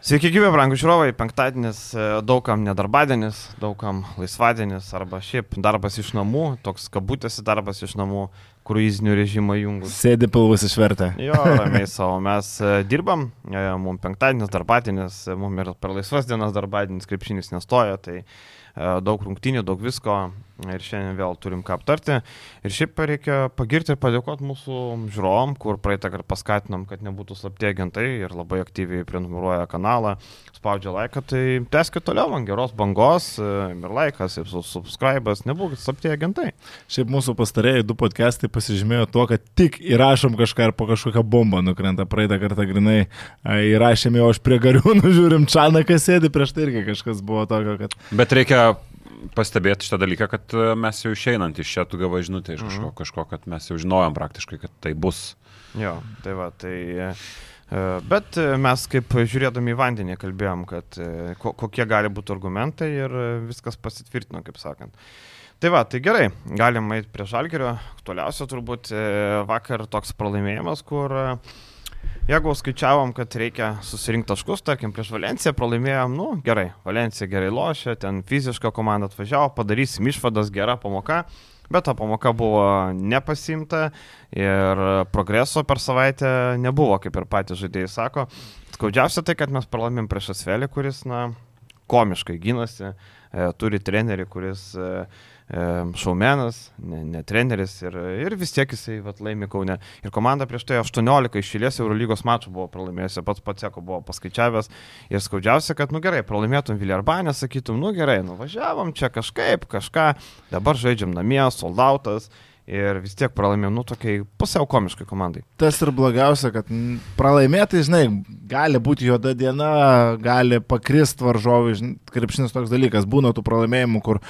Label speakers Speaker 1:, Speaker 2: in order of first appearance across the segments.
Speaker 1: Sveiki, gyvi, brangų žiūrovai. Penktadienis e, daugam nedarbadienis, daugam laisvadienis arba šiaip darbas iš namų, toks kabutėsi darbas iš namų, kruizinių režimo jungus.
Speaker 2: Sėdi pilvus išvertę.
Speaker 1: Jo, ramiai savo. Mes e, dirbam, e, mums penktadienis darbadienis, mums ir per laisvas dienas darbadienis krepšinis nestoja, tai daug rungtynių, daug visko ir šiandien vėl turim ką aptarti. Ir šiaip reikia pagirti ir padėkoti mūsų žiūrovom, kur praeitą kartą paskatinom, kad nebūtų slapti agentai ir labai aktyviai prenumeruoja kanalą, spaudžia laiką, tai teskite toliau man geros bangos ir laikas, ir subscribas, nebūkit slapti agentai.
Speaker 2: Šiaip mūsų pastarėjai du podcastai pasižymėjo tuo, kad tik įrašom kažką ir po kažkokią bombą nukrenta. Praeitą kartą grinai įrašėme, o aš prie gariūnų žiūrim, Čanakas sėdi, prieš tai irgi kažkas buvo tokio, kad...
Speaker 3: Bet reikia pastebėti šitą dalyką, kad e, mes jau išeinant iš čia, tu gavai žinutę iš kažko, mhm. kažko, kad mes jau žinojom praktiškai, kad tai bus.
Speaker 1: Jo, tai va, tai... E, e, bet mes kaip žiūrėdami į vandenį kalbėjom, kad kokie gali būti argumentai ir viskas pasitvirtino, kaip sakant. Tai va, tai gerai, galim eiti prie žalgerio. Aktualiausia turbūt vakar toks pralaimėjimas, kur uh, Jeigu skaičiavom, kad reikia susirinkti taškus, tarkim, prieš Valenciją pralaimėjom, nu gerai, Valencija gerai lošia, ten fiziška komanda atvažiavo, padarysim išvadas, gera pamoka, bet ta pamoka buvo nepasimta ir progreso per savaitę nebuvo, kaip ir patys žaidėjai sako. Skaudžiausia tai, kad mes pralaimėm prieš Asvelį, kuris, na, komiškai gynasi, e, turi trenerį, kuris e, šaumenas, ne, ne treneris ir, ir vis tiek jisai vat, laimi Kaune. Ir komanda prieš tai 18 išėlės Eurolygos mačų buvo pralaimėjusi, pats pats Eko buvo paskaičiavęs. Ir skaudžiausia, kad, nu gerai, pralaimėtum Viljarbanę, sakytum, nu gerai, nuvažiavom čia kažkaip, kažką, dabar žaidžiam namie, soldautas ir vis tiek pralaimėjom, nu, tokiai pusiau komiškai komandai.
Speaker 2: Tas ir blogiausia, kad pralaimėtai, žinai, gali būti juoda diena, gali pakristi varžovai, krepšinis toks dalykas, būna tų pralaimėjimų, kur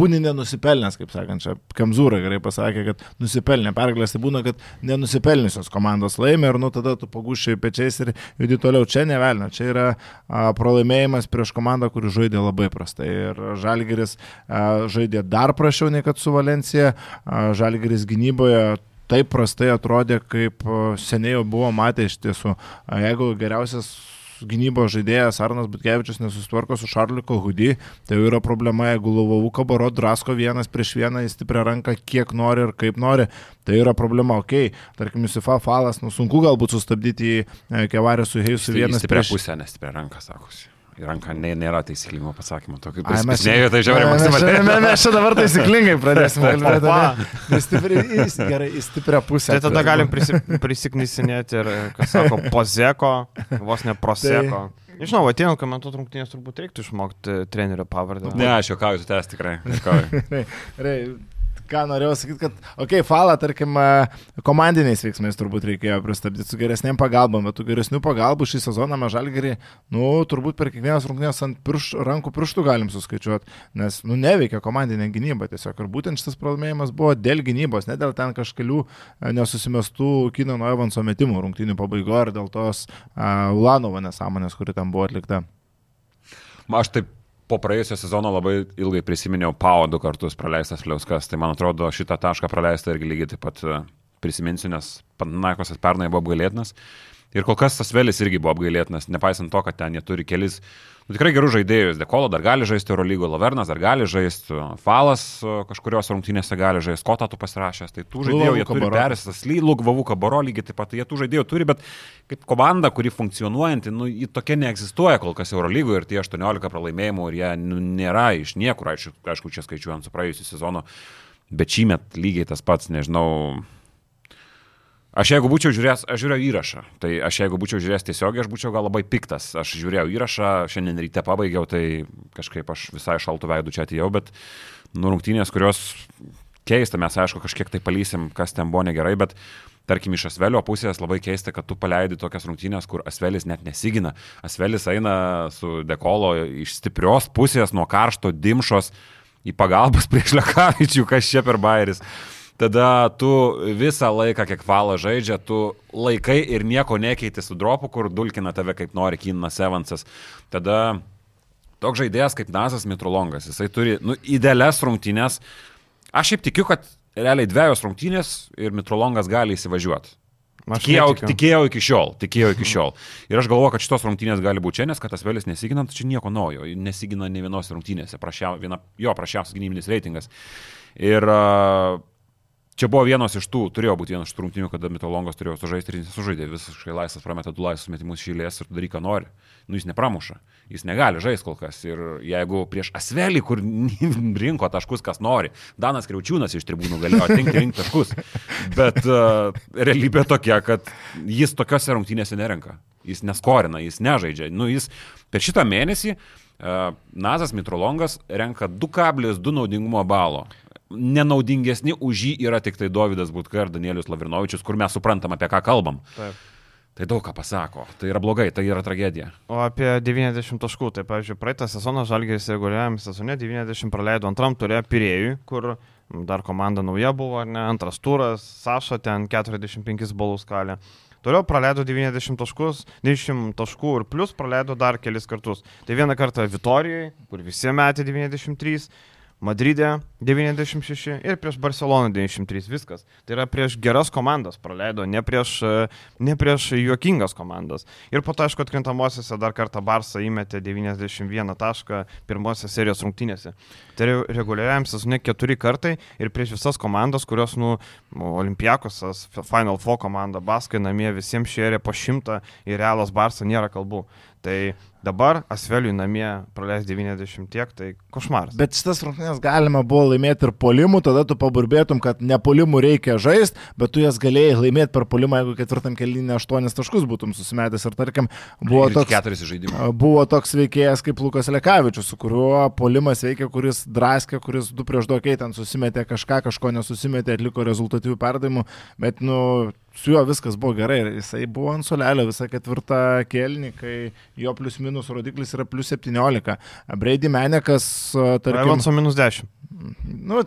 Speaker 2: būni nenusipelnęs, kaip sakant, čia Kamzūra gerai pasakė, kad nusipelnė pergalės, tai būna, kad nenusipelniusios komandos laimė ir nu tada tu pagušiai pečiais ir judi toliau. Čia nevelnio, čia yra a, pralaimėjimas prieš komandą, kuri žaidė labai prastai ir Žalgeris a, žaidė dar prašiau nei kad su Valencija. Žalgeris Žalgeris gynyboje taip prastai atrodė, kaip seniai jau buvo matę iš tiesų. Jeigu geriausias gynybos žaidėjas Arnas Butkevičius nesusitvarko su Šarliu Kohudį, tai jau yra problema, jeigu Lovavų kabaro drasko vienas prieš vieną į stiprią ranką, kiek nori ir kaip nori, tai yra problema. Ok, tarkim, Jusifa Falas, nu sunku galbūt sustabdyti į e, Kevarę su Heisu vienas
Speaker 3: prieš... Stiprią pusę, nestiprią ranką, sakosi į ranką nė, nėra taisyklingo pasakymo. Tokio pasisnėjo, tai žiauriai maksimaliai.
Speaker 2: Mes, mes čia dabar taisyklingai pradėsime kalbėti. Stipri, gerai, į stiprią pusę.
Speaker 1: Tai tada galim prisi, prisiknisinėti ir, kas sako, pozeko, vos ne proseko. Tai... Nežinau, atėjau komentuoti rungtynės, turbūt reiktų išmokti trenerio pavardę.
Speaker 3: Ne, aš juokauju, tu tęs tikrai.
Speaker 2: ką norėjau sakyti, kad, okei, okay, falą, tarkim, e, komandiniais veiksmais turbūt reikėjo pristabdyti su geresnėm pagalbom, bet tų geresnių pagalbų šį sezoną mes žalgerį, nu, turbūt per kiekvienas rungtynės ant pirš, rankų pirštų galim suskaičiuoti, nes, nu, neveikia komandinė gynyba tiesiog. Ir būtent šitas pralaimėjimas buvo dėl gynybos, ne dėl ten kažkelių e, nesusimestų Kino Evanso metimų rungtynių pabaigoje ir dėl tos uh, Ulanovo nesąmonės, kuri tam buvo atlikta.
Speaker 3: Aš taip po praėjusio sezono labai ilgai prisiminiau Pau du kartus praleistas Liauskas, tai man atrodo šitą tašką praleistą irgi lygiai taip pat e, prisiminsiu, nes Panakosas pernai buvo apgailėtinas. Ir kol kas tas Velis irgi buvo apgailėtinas, nepaisant to, kad ten jie turi kelis nu, tikrai gerus žaidėjus. Dekolo dar gali žaisti Eurolygo, Lavernas dar gali žaisti, Falas kažkurios rungtynėse gali žaisti, Kotą tu pasirašęs. Tai tų žaidėjų jie turi perėstas, Lyluk, Vavų, Kabaro lygiai taip pat, jie tų žaidėjų turi, bet kaip komanda, kuri funkcionuojanti, nu, ji tokia neegzistuoja kol kas Eurolygoje ir tie 18 pralaimėjimų ir jie nu, nėra iš niekur, aišku, aišku čia skaičiuojant su praėjusiu sezonu, bet šį metą lygiai tas pats, nežinau Aš jeigu būčiau žiūrėjęs, aš žiūrėjau įrašą, tai aš jeigu būčiau žiūrėjęs tiesiogiai, aš būčiau gal labai piktas. Aš žiūrėjau įrašą, šiandien ryte pabaigiau, tai kažkaip aš visai šaltų veidų čia atėjau, bet nurungtynės, kurios keista, mes aišku kažkiek tai palysim, kas ten buvo negerai, bet tarkim iš Asvelio pusės labai keista, kad tu paleidi tokias rungtynės, kur Asvelis net nesigina. Asvelis eina su dekolo iš stiprios pusės, nuo karšto dimšos į pagalbas prieš Lekavičių, kas čia per bairis tada tu visą laiką, kiek valą žaidžia, tu laikai ir nieko nekeiti su dropu, kur dulkina tave kaip nori Kinas Evansas. Tada toks žaidėjas kaip Nazas Mitrolongas, jisai turi nu, idealias rungtynės. Aš šiaip tikiu, kad realiai dviejos rungtynės ir Mitrolongas gali įsivažiuoti. Tikėjau, tikėjau iki šiol, tikėjau iki šiol. Ir aš galvoju, kad šitos rungtynės gali būti čia, nes kad tas vėlis nesiginant, čia nieko naujo. Nesigina ne vienos rungtynėse. Prašia, viena, jo, prašiausias gynybinis reitingas. Ir uh, čia buvo vienas iš tų, turėjo būti vienas iš tų rungtynių, kada Mitolongas turėjo sužaisti ir jis nesužaidė. Visiškai laisvas prameta du laisvus metimus šilės ir daryk, ką nori. Nu, jis nepramuša. Jis negali žaisti kol kas. Ir jeigu prieš Asvelį, kur rinko taškus, kas nori, Danas Kriaučiūnas iš tribūnų galėjo atrinkti rinkti taškus. Bet uh, realybė tokia, kad jis tokiuose rungtynėse nerenka. Jis neskorina, jis nežaidžia. Nu, jis per šitą mėnesį uh, Nazas Mitrolongas renka 2,2 naudingumo balo. Nenaudingesni už jį yra tik tai Davidas Butka ir Danielius Lavrinovičius, kur mes suprantam, apie ką kalbam.
Speaker 1: Taip.
Speaker 3: Tai daug ką pasako. Tai yra blogai, tai yra tragedija.
Speaker 1: O apie 90 taškų, tai pavyzdžiui, praeitą sezoną Žalgeris reguliariam sezone 90 praleido antram turė Pirėjui, kur dar komanda nauja buvo, ar ne, antras turas, Saša ten 45 balų skalė. Toliau praleido 90 taškus, 90 taškų ir plus praleido dar kelis kartus. Tai vieną kartą Vitorijai, kur visi metė 93, Madride 96 ir prieš Barceloną 93 viskas. Tai yra prieš geras komandas praleido, ne prieš, e, ne prieš juokingas komandas. Ir po to, aišku, atkrintamosiose dar kartą Barça įmetė 91 tašką pirmosiose serijos rungtynėse. Tai re- reguliariam sezone keturi kartai ir prieš visas komandas, kurios, nu, Olimpiakosas, Final Four komanda, Baskai namie visiems šėrė po šimtą ir Realas Barça nėra kalbų. Tai dabar Asveliui namie praleis 90 tiek, tai košmaras.
Speaker 2: Bet šitas rungtynės galima buvo laimėti ir polimų, tada tu paburbėtum, kad ne polimų reikia žaisti, bet tu jas galėjai laimėti per polimą, jeigu ketvirtam kelinį 8 taškus būtum susimetęs. Ir tarkim, buvo toks, buvo toks veikėjas kaip Lukas Lekavičius, su kuriuo polimas veikia, kuris draskė, kuris du prieš du keitant susimetė kažką, kažko nesusimetė, atliko rezultatyvių perdavimų, bet, nu, su juo viskas buvo gerai ir jisai buvo ant solelio visą ketvirtą kelnį, kai jo plius minus rodiklis yra plius 17. Brady Menekas, tarkim,
Speaker 1: Evanso minus 10.
Speaker 2: Nu,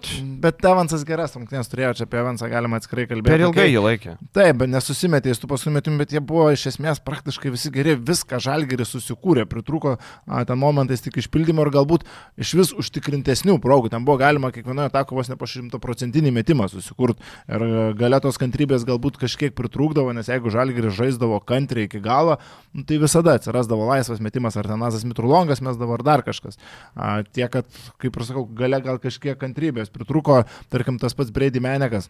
Speaker 2: bet Evansas geras rungtynės turėjo, čia apie Evansą galima atskirai kalbėti.
Speaker 1: Per ilgai jį laikė.
Speaker 2: Taip, bet nesusimetė į tų paskumetimų, bet jie buvo iš esmės praktiškai visi geri, viską žalgerį susikūrė, pritruko ten momentais tik išpildymo ir galbūt iš vis užtikrintesnių progų. Ten buvo galima kiekvienoje atako vos ne po šimto procentinį metimą susikurti ir a, galėtos kantrybės galbūt kažkiek pritrūkdavo, nes jeigu žalgeris žaisdavo kantriai iki galo, nu, tai visada atsirasdavo laisvas metimas, ar tenazas mitrulongas mesdavo, ar dar kažkas. A, Tiek, kad, kaip ir sakau, gale gal kažkiek kantrybės pritrūko, tarkim, tas pats Brady Menekas.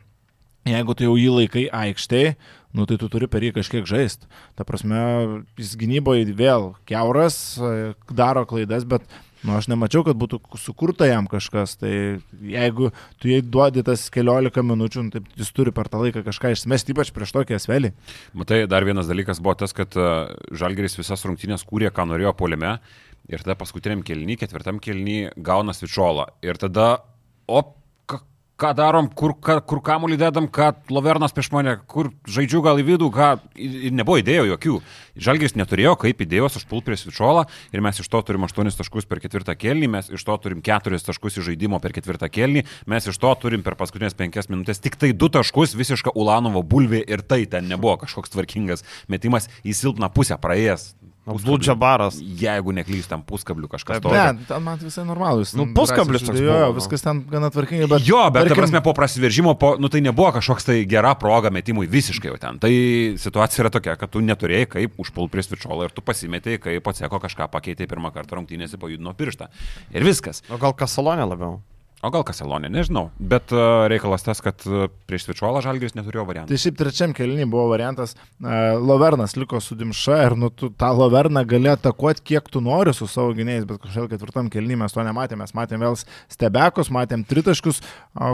Speaker 2: Jeigu tu jau jį laikai aikštėje, nu tai tu turi per jį kažkiek žaisti. Ta prasme, jis gynyboje vėl keuras, e, daro klaidas, bet nu, aš nemačiau, kad būtų sukurta jam kažkas. Tai jeigu tu jai duodi tas keliolika minučių, nu, tai jis turi per tą laiką kažką išmesti, ypač prieš tokį asvelį.
Speaker 3: Matai, dar vienas dalykas buvo tas, kad uh, Žalgeris visas rungtynės kūrė, ką norėjo poliame. Ir tada paskutiniam kelny, ketvirtam kelny gauna svičiolą. Ir tada, op, ką, darom, kur, ką, kur kamuolį dedam, ką Lovernas prieš mane, kur žaidžiu gal į vidų, ką. Ir nebuvo idėjų jokių. Žalgeris neturėjo kaip idėjos užpult prie svičiolą ir mes iš to turim 8 taškus per ketvirtą kelnį, mes iš to turim 4 taškus iš žaidimo per ketvirtą kelnį, mes iš to turim per paskutinės 5 minutės tik tai 2 taškus visišką Ulanovo bulvį ir tai ten nebuvo kažkoks tvarkingas metimas į silpną pusę praėjęs.
Speaker 1: Blūdžia baras.
Speaker 3: Jeigu neklystam puskablių kažkas to.
Speaker 2: Ne, ten man tai visai normalus.
Speaker 1: Nu, puskablis toks
Speaker 2: Jo,
Speaker 1: nu.
Speaker 2: viskas ten gana tvarkingai, bet...
Speaker 3: Jo, bet, tarkim,
Speaker 2: tarkim,
Speaker 3: prasme, po prasiveržimo, po, nu, tai nebuvo kažkoks tai gera proga metimui visiškai jau ten. Tai situacija yra tokia, kad tu neturėjai kaip užpult prie svičiolą ir tu pasimetėjai, kai pats kažką pakeitė pirmą kartą rungtynėse pajudino pirštą. Ir viskas.
Speaker 1: O gal kasalonė labiau?
Speaker 3: O gal Kaselonė, nežinau. Bet uh, reikalas tas, kad uh, prieš svičiolą Žalgiris neturėjo variantų.
Speaker 2: Tai šiaip trečiam kelniui buvo variantas, uh, Lovernas liko su Dimša ir nu, tu tą Loverną gali atakuoti kiek tu nori su savo gynėjais, bet kažkaip ketvirtam kelniui mes to nematėme. Mes matėm vėl stebekus, matėm tritaškus,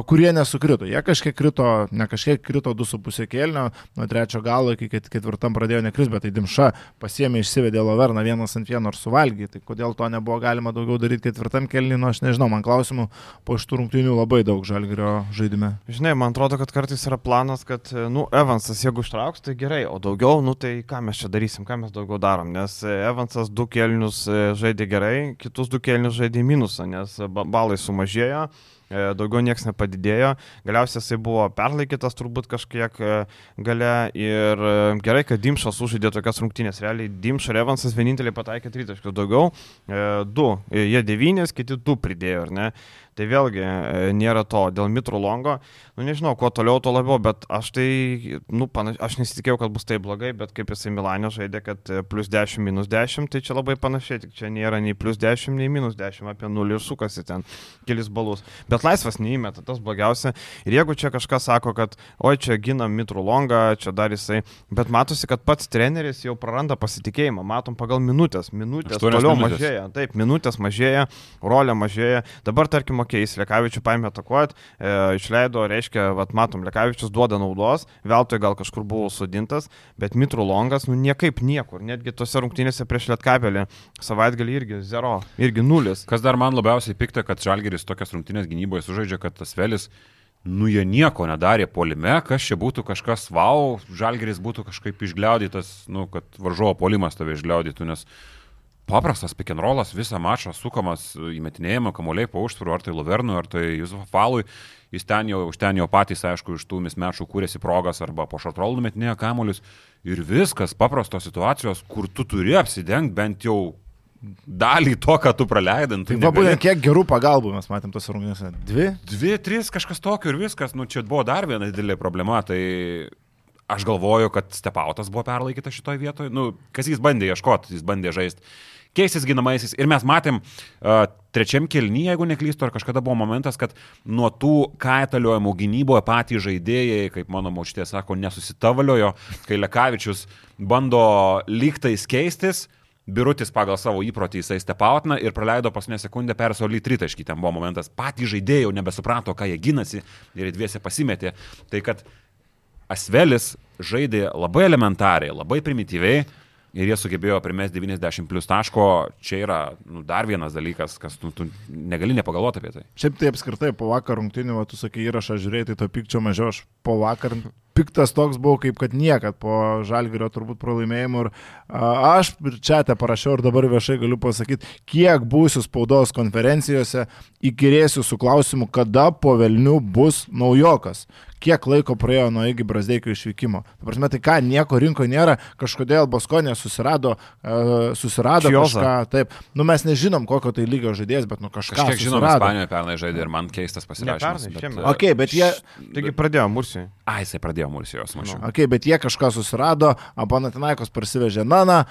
Speaker 2: kurie nesukrito. Jie kažkiek krito, ne kažkiek krito 2,5 kelnio, nuo trečio galo iki ket- ketvirtam pradėjo nekris, bet tai Dimša pasiemė išsivedė Loverną vienas ant vieno ir suvalgė. Tai kodėl to nebuvo galima daugiau daryti ketvirtam kelniui, nu aš nežinau, man klausimų po šitų rungtynių labai daug žalgerio žaidime.
Speaker 1: Žinai, man atrodo, kad kartais yra planas, kad, nu, Evansas, jeigu ištrauks, tai gerai, o daugiau, nu, tai ką mes čia darysim, ką mes daugiau darom, nes e, Evansas du kelnius e, žaidė gerai, kitus du kelnius žaidė minusą, nes e, ba- balai sumažėjo, e, daugiau niekas nepadidėjo, galiausiai jisai buvo perlaikytas turbūt kažkiek e, gale ir e, gerai, kad Dimšas užžaidė tokias rungtynės, realiai Dimšas ir Evansas vieninteliai pataikė tritaškius daugiau, du, jie devynės, kiti du pridėjo, ar ne? Tai vėlgi e, nėra to dėl Mitro Longo. Nu nežinau, kuo toliau, tuo labiau, bet aš tai, nu, panaš, aš nesitikėjau, kad bus taip blogai, bet kaip jisai Milanė žaidė, kad e, plus 10, minus 10, tai čia labai panašiai, tik čia nėra nei plus 10, nei minus 10, apie 0 ir sukasi ten kelis balus. Bet laisvas neįmeta, tas blogiausia. Ir jeigu čia kažkas sako, kad, oi, čia gina Mitro Longą, čia dar jisai, bet matosi, kad pats treneris jau praranda pasitikėjimą, matom pagal minutės, minutės toliau
Speaker 3: minutės.
Speaker 1: mažėja, taip, minutės mažėja, rolė mažėja. Dabar, tarkim, okei, okay, Lekavičių paėmė atakuot, e, išleido, reiškia, vat, matom, Lekavičius duoda naudos, veltui gal kažkur buvo sudintas, bet Mitru Longas, nu niekaip niekur, netgi tose rungtynėse prieš Lietkabelį savaitgalį irgi zero, irgi nulis.
Speaker 3: Kas dar man labiausiai pikta, kad Žalgeris tokias rungtynės gynyboje sužaidžia, kad tas Velis, nu jie nieko nedarė polime, kas čia būtų kažkas, wow, Žalgeris būtų kažkaip išgliaudytas, nu, kad varžovo polimas tave išgliaudytų, nes paprastas pikenrolas visą mačą sukamas įmetinėjimo kamuoliai po užtvarų, ar tai Lavernui, ar tai Jusufo Falui. Jis ten jau, ten jau patys, aišku, iš tų mismečų kūrėsi progas arba po šatrolų metinėjo kamuolius. Ir viskas, paprastos situacijos, kur tu turi apsidengti bent jau dalį to, ką tu praleidai.
Speaker 2: Tai va, būtent kiek gerų pagalbų mes matėm tos rungtynėse. Dvi?
Speaker 3: Dvi, trys, kažkas tokio ir viskas. Nu, čia buvo dar viena didelė problema. Tai aš galvoju, kad Stepautas buvo perlaikytas šitoje vietoje. Nu, kas jis bandė ieškoti, jis bandė žaisti keistis ginamaisiais. Ir mes matėm uh, trečiam kelnyje, jeigu neklystu, ar kažkada buvo momentas, kad nuo tų kaitaliojimų gynyboje patys žaidėjai, kaip mano močiutė sako, nesusitavaliojo, kai Lekavičius bando lygtais keistis. Birutis pagal savo įprotį jisai stepautina ir praleido paskutinę sekundę persolį tritaškį. Ten buvo momentas, patys žaidėjai jau nebesuprato, ką jie gynasi ir dviese pasimetė. Tai kad Asvelis žaidė labai elementariai, labai primityviai, ir jie sugebėjo primesti 90 plus taško, čia yra nu, dar vienas dalykas, kas tu, tu negali nepagalvoti apie tai.
Speaker 2: Šiaip tai apskritai po vakar rungtinių, tu sakai įrašą žiūrėjai, tai to pykčio mažiau, aš po vakar piktas toks buvau kaip kad niekad po žalgerio turbūt pralaimėjimų ir a, aš ir čia te parašiau ir dabar viešai galiu pasakyti, kiek būsiu spaudos konferencijose, įkirėsiu su klausimu, kada po Velnių bus naujokas kiek laiko praėjo nuo Igi Brasdeikio išvykimo. Ta prasme, tai ką, nieko rinkoje nėra, kažkodėl Baskonė susirado, uh, susirado
Speaker 1: Čioza.
Speaker 2: kažką, taip, nu mes nežinom, kokio tai lygio žaidėjas, bet nu kažką.
Speaker 3: Kažkiek žinom. Ispanijoje pernai žaidė ir man keistas pasirašymas.
Speaker 1: pernai,
Speaker 3: bet,
Speaker 1: šiemet.
Speaker 3: e,
Speaker 2: Ok, bet jie,
Speaker 1: Taigi pradėjo Mursijai.
Speaker 3: Ai, jisai pradėjo Mursijos, mačiau.
Speaker 2: okay, bet jie kažką susirado, Apanatinaikos parsivežė Naną,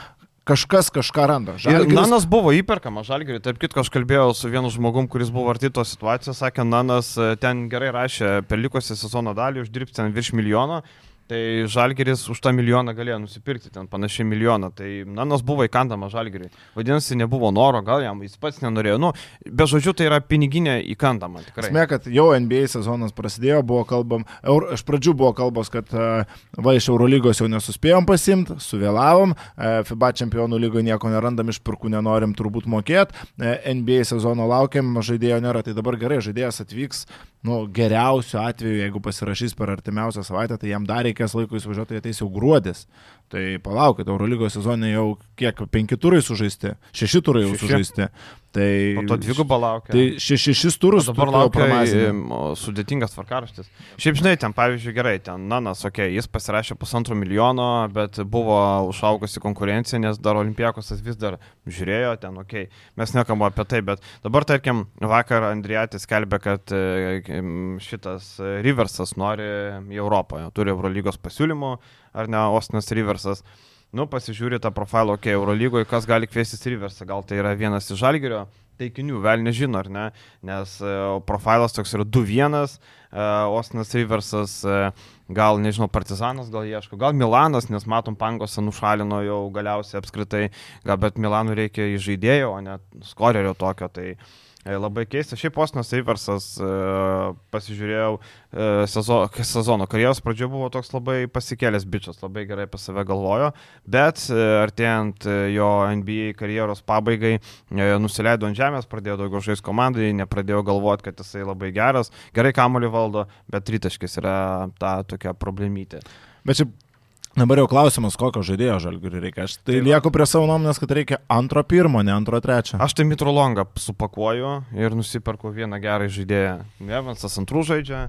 Speaker 2: kažkas kažką randa.
Speaker 1: Ir
Speaker 2: Žalgiris-
Speaker 1: Nanas buvo įperkamas Žalgiriui. Tarp kitko, aš kalbėjau su vienu žmogum, kuris buvo arti tos situacijos, sakė, Nanas e, ten gerai rašė per likusią sezono dalį, uždirbti ten virš milijono. Tai Žalgeris už tą milijoną galėjo nusipirkti, ten panašiai milijoną. Tai Nanas buvo įkandamas Žalgeriui. Vadinasi, nebuvo noro, gal jam jis pats nenorėjo. Nu, be žodžių, tai yra piniginė įkandama.
Speaker 2: Esmė, kad jau NBA sezonas prasidėjo, buvo kalbam, eur, iš pradžių buvo kalbos, kad e, va iš Eurolygos jau nesuspėjom pasimti, suvėlavom, e, FIBA čempionų lygoje nieko nerandam, išpirkų nenorim turbūt mokėti, NBA sezono laukiam, žaidėjo nėra, tai dabar gerai, žaidėjas atvyks, nu, geriausiu atveju, jeigu pasirašys per artimiausią savaitę, tai jam dar reikės laiko įsivažiuoti, tai ateis jau gruodis. Tai palaukit, Eurolygos sezone jau kiek, penki turai sužaisti, šeši turai jau
Speaker 1: Šeši.
Speaker 2: sužaisti. Tai,
Speaker 1: Po to dvigubą laukia.
Speaker 2: Tai še- šešis turus
Speaker 1: O dabar laukia o, sudėtingas tvarkaraštis. Šiaip žinai, ten pavyzdžiui gerai, ten Nanas, okei, okay, jis pasirašė pusantro milijono, bet buvo užaugusi konkurencija, nes dar Olimpijakosas vis dar žiūrėjo ten, okei, okay. mes nekam apie tai, bet dabar, tarkim, vakar Andrijatis kelbė, kad e, šitas e, Riversas nori į Europą, turi Eurolygos pasiūlymų, ar ne, Ostinas Riversas. Nu, pasižiūri tą profilą, okei, okay, Eurolygoje, kas gali kviestis Riversą, gal tai yra vienas iš Žalgirio taikinių, vėl nežino, ar ne, nes e, profilas toks yra 2-1, e, Ostinas Riversas, e, gal, nežinau, Partizanas gal ieško, gal Milanas, nes matom, Pangosą nušalino jau galiausiai apskritai, gal bet Milanų reikia į žaidėjo, o ne skorerio tokio, tai e, labai keista. Šiaip Ostinas Riversas, e, pasižiūrėjau, e, sezo, sezono karjeros pradžioje buvo toks labai pasikėlęs bičias, labai gerai apie save galvojo, bet e, artėjant e, jo NBA karjeros pabaigai e, nusileido ant žemės, pradėjo daugiau žaisti komandai, nepradėjo galvoti, kad jisai labai geras, gerai kamolį valdo, bet tritaškis yra ta tokia problemytė.
Speaker 2: Bet čia Dabar jau klausimas, kokio žaidėjo žalgiriui reikia. Aš tai lieku prie savo nuomonės, kad reikia antro pirmo, ne antro trečio.
Speaker 1: Aš tai Mitrolongą supakuoju ir nusiperku vieną gerą žaidėją. Evansas antrų žaidžia,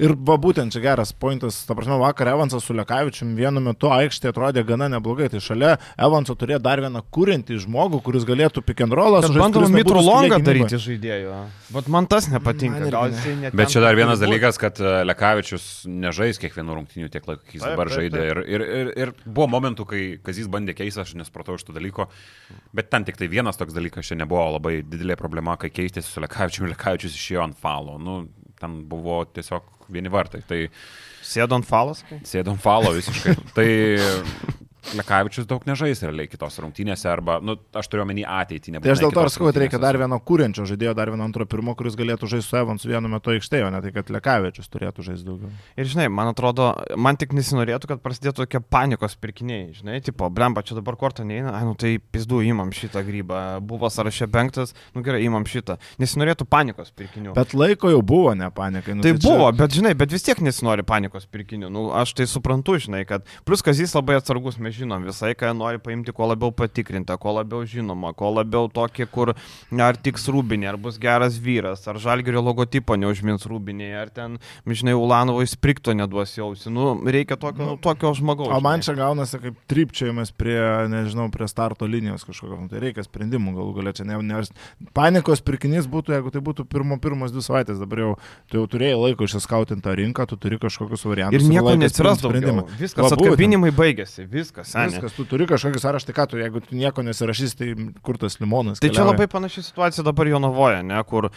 Speaker 2: Ir va būtent čia geras pointas, ta prasme, vakar Evansas su Lekavičium vienu metu aikštėje atrodė gana neblogai. Tai šalia Evanso turėjo dar vieną kūrintį žmogų, kuris galėtų pick and rollą
Speaker 1: Kad bandoma Mitrolongą daryti žaidėjų. Bet man tas nepatinka.
Speaker 2: Man ne.
Speaker 3: Bet čia dar vienas dalykas, kad e, Lekavičius nežais kiekvienų rungtynių tiek laiko, kiek jis dabar žaidė. Ir, ir, ir, ir buvo momentų, kai Kazys bandė keisti, aš nespratau iš tų dalyko. Bet ten tik tai vienas toks dalykas, čia nebuvo labai didelė problema, kai keistėsi su Lekavičiumi, Lekavičius išėjo ant falo. Nu, ten buvo tiesiog vieni vartai. Tai
Speaker 1: Sėdo ant falas. kai?
Speaker 3: sėdom falo visiškai. tai Lekavičius daug nežais realiai kitos rungtynėse arba, nu, aš turiu omeny ateitį.
Speaker 2: Tai aš dėl to ir sakau, kad reikia dar vieno kūrenčio žaidėjo, dar vieno antro pirmo, kuris galėtų žaisti su Evansu vienu metu aikštėje, o ne tai, kad Lekavičius turėtų žaisti daugiau.
Speaker 1: Ir žinai, man atrodo, man tik nesinorėtų, kad prasidėtų tokie panikos pirkiniai. Žinai, tipo, blemba, čia dabar kortą neina, ai, nu tai pizdu, įmam šitą grybą. Buvo sąraše penktas, nu gerai, įmam šitą. Nesinorėtų panikos pirkinių.
Speaker 2: Bet laiko jau buvo, ne panikai. Nu,
Speaker 1: Tai
Speaker 2: čia-
Speaker 1: buvo, bet žinai, bet vis tiek nesinori panikos pirkinių. Nu, aš tai suprantu, žinai, kad plus kazys labai atsargus, mes žinom visai, ką nori paimti, kuo labiau patikrinta, kuo labiau žinoma, kuo labiau tokį, kur ar tiks rūbinė, ar bus geras vyras, ar žalgerio logotipo neužmins rūbinėje, ar ten, žinai, Ulanovo įsprikto neduos jausi. Nu, reikia tokio, nu, tokio žmogaus.
Speaker 2: O man čia gaunasi kaip trypčiajimas prie, nežinau, prie starto linijos kažkokio. Nu, tai reikia sprendimų galų galia čia. Ne, ne, panikos pirkinys būtų, jeigu tai būtų pirmo, pirmos dvi savaitės. Dabar jau tu jau turėjai laiko išsiskautinti tą rinką, tu turi kažkokius variantus.
Speaker 1: Ir nieko
Speaker 2: priimt sprendimą.
Speaker 1: Viskas, atkabinimai baigėsi, viskas, seniai.
Speaker 2: Viskas, tu turi kažkokį sąrašą, tai ką tu, jeigu tu nieko nesirašys, tai kur tas limonas?
Speaker 1: Tai čia
Speaker 2: keliauja?
Speaker 1: labai panaši situacija dabar Jonavoje, ne, kur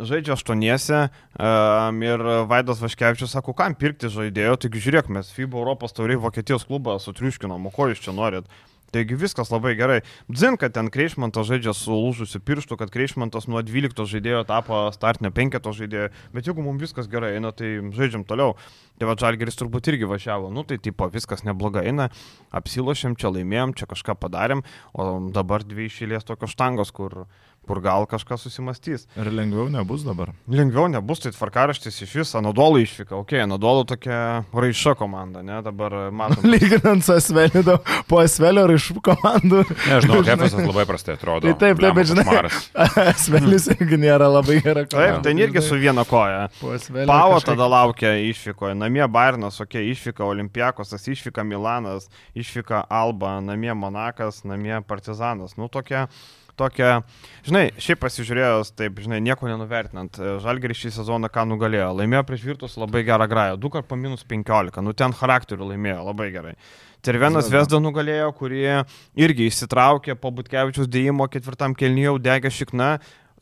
Speaker 1: žaidžia aštuoniese um, ir Vaidas Vaškevičius sako, kam pirkti žaidėjo, taigi žiūrėk, mes FIBA Europos tauriai Vokietijos klubą sutriuškinom, o ko jūs čia norit? Taigi viskas labai gerai. Dzin, kad ten Kreišmantas žaidžia su lūžusiu pirštu, kad Kreišmantas nuo 12 žaidėjo tapo startinio 5 žaidėjo, bet jeigu mums viskas gerai eina, tai žaidžiam toliau. Tai va Žalgeris turbūt irgi važiavo, nu tai tipo viskas neblogai eina, apsilošėm, čia laimėjom, čia kažką padarėm, o dabar dvi išėlės tokios štangos, kur, kur gal kažkas susimastys.
Speaker 2: Ir lengviau nebus dabar.
Speaker 1: Lengviau nebus, tai tvarkaraštis iš viso, Anadolų išvyka, ok, Anadolų tokia raiša komanda, ne, dabar matom.
Speaker 2: Lyginant su Asveliu, po Asvelio raišų komandų.
Speaker 3: Nežinau, Hefesas labai prastai atrodo.
Speaker 2: Tai taip, taip, bet žinai. Asvelis irgi nėra labai gera
Speaker 1: Taip, ten irgi su viena koja.
Speaker 2: Po Asvelio.
Speaker 1: Pavo
Speaker 2: kažkaip-
Speaker 1: tada laukia išvykoje, namie Bairnas, ok, išvyka Olimpiakosas, išvyka Milanas, išvyka Alba, namie Monakas, namie Partizanas. Nu, tokia, tokia, žinai, šiaip pasižiūrėjus, taip, žinai, nieko nenuvertinant, Žalgeris šį sezoną ką nugalėjo, laimėjo prieš Virtus labai gerą grają, du kart po minus 15, nu ten charakterių laimėjo labai gerai. Cervenas
Speaker 2: Zvezda.
Speaker 1: Vesda nugalėjo, kurie irgi įsitraukė po Butkevičius dėjimo ketvirtam kelnyje, degė šikna,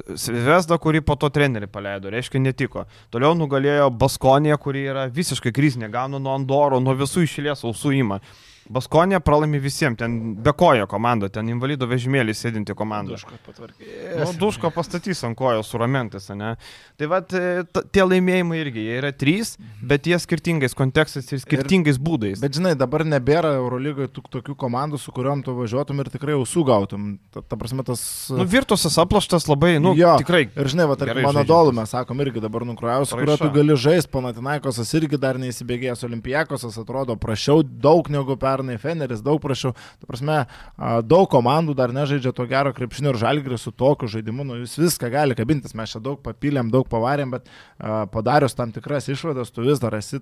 Speaker 1: Vesda, kuri po to trenerį paleido, reiškia netiko. Toliau nugalėjo Baskonė, kuri yra visiškai krizinė, gauna nuo Andoro, nuo visų išėlės ausų įma. Baskonė pralaimi visiems, ten bekojo komanda, ten invalido vežimėlį sėdinti komanda.
Speaker 2: Duško patvarkė.
Speaker 1: Nu, duško pastatys ant kojos su ramentais, ne? Tai va, tie laimėjimai irgi, jie yra trys, bet jie skirtingais kontekstais ir skirtingais ir, būdais.
Speaker 2: Bet žinai, dabar nebėra Eurolygoje tokių komandų, su kuriuom tu važiuotum ir tikrai jau sugautum. Ta, ta prasme, tas...
Speaker 1: Nu, virtusas aplaštas labai, nu,
Speaker 2: jo,
Speaker 1: tikrai.
Speaker 2: Ir žinai, va, tarkim, mano dolų mes sakom irgi dabar nukrojus, kurio tu gali žaisti, Panatinaikosas irgi dar neįsibėgėjęs, Olimpijakosas atrodo prašiau daug negu pernai, Feneris daug prašiau. Ta prasme, daug komandų dar nežaidžia to gero krepšinio ir žalgris su tokiu žaidimu, nu, jūs viską gali kabintis, mes čia daug papylėm, daug pavarėm, bet padarius tam tikras išvadas, tu vis dar esi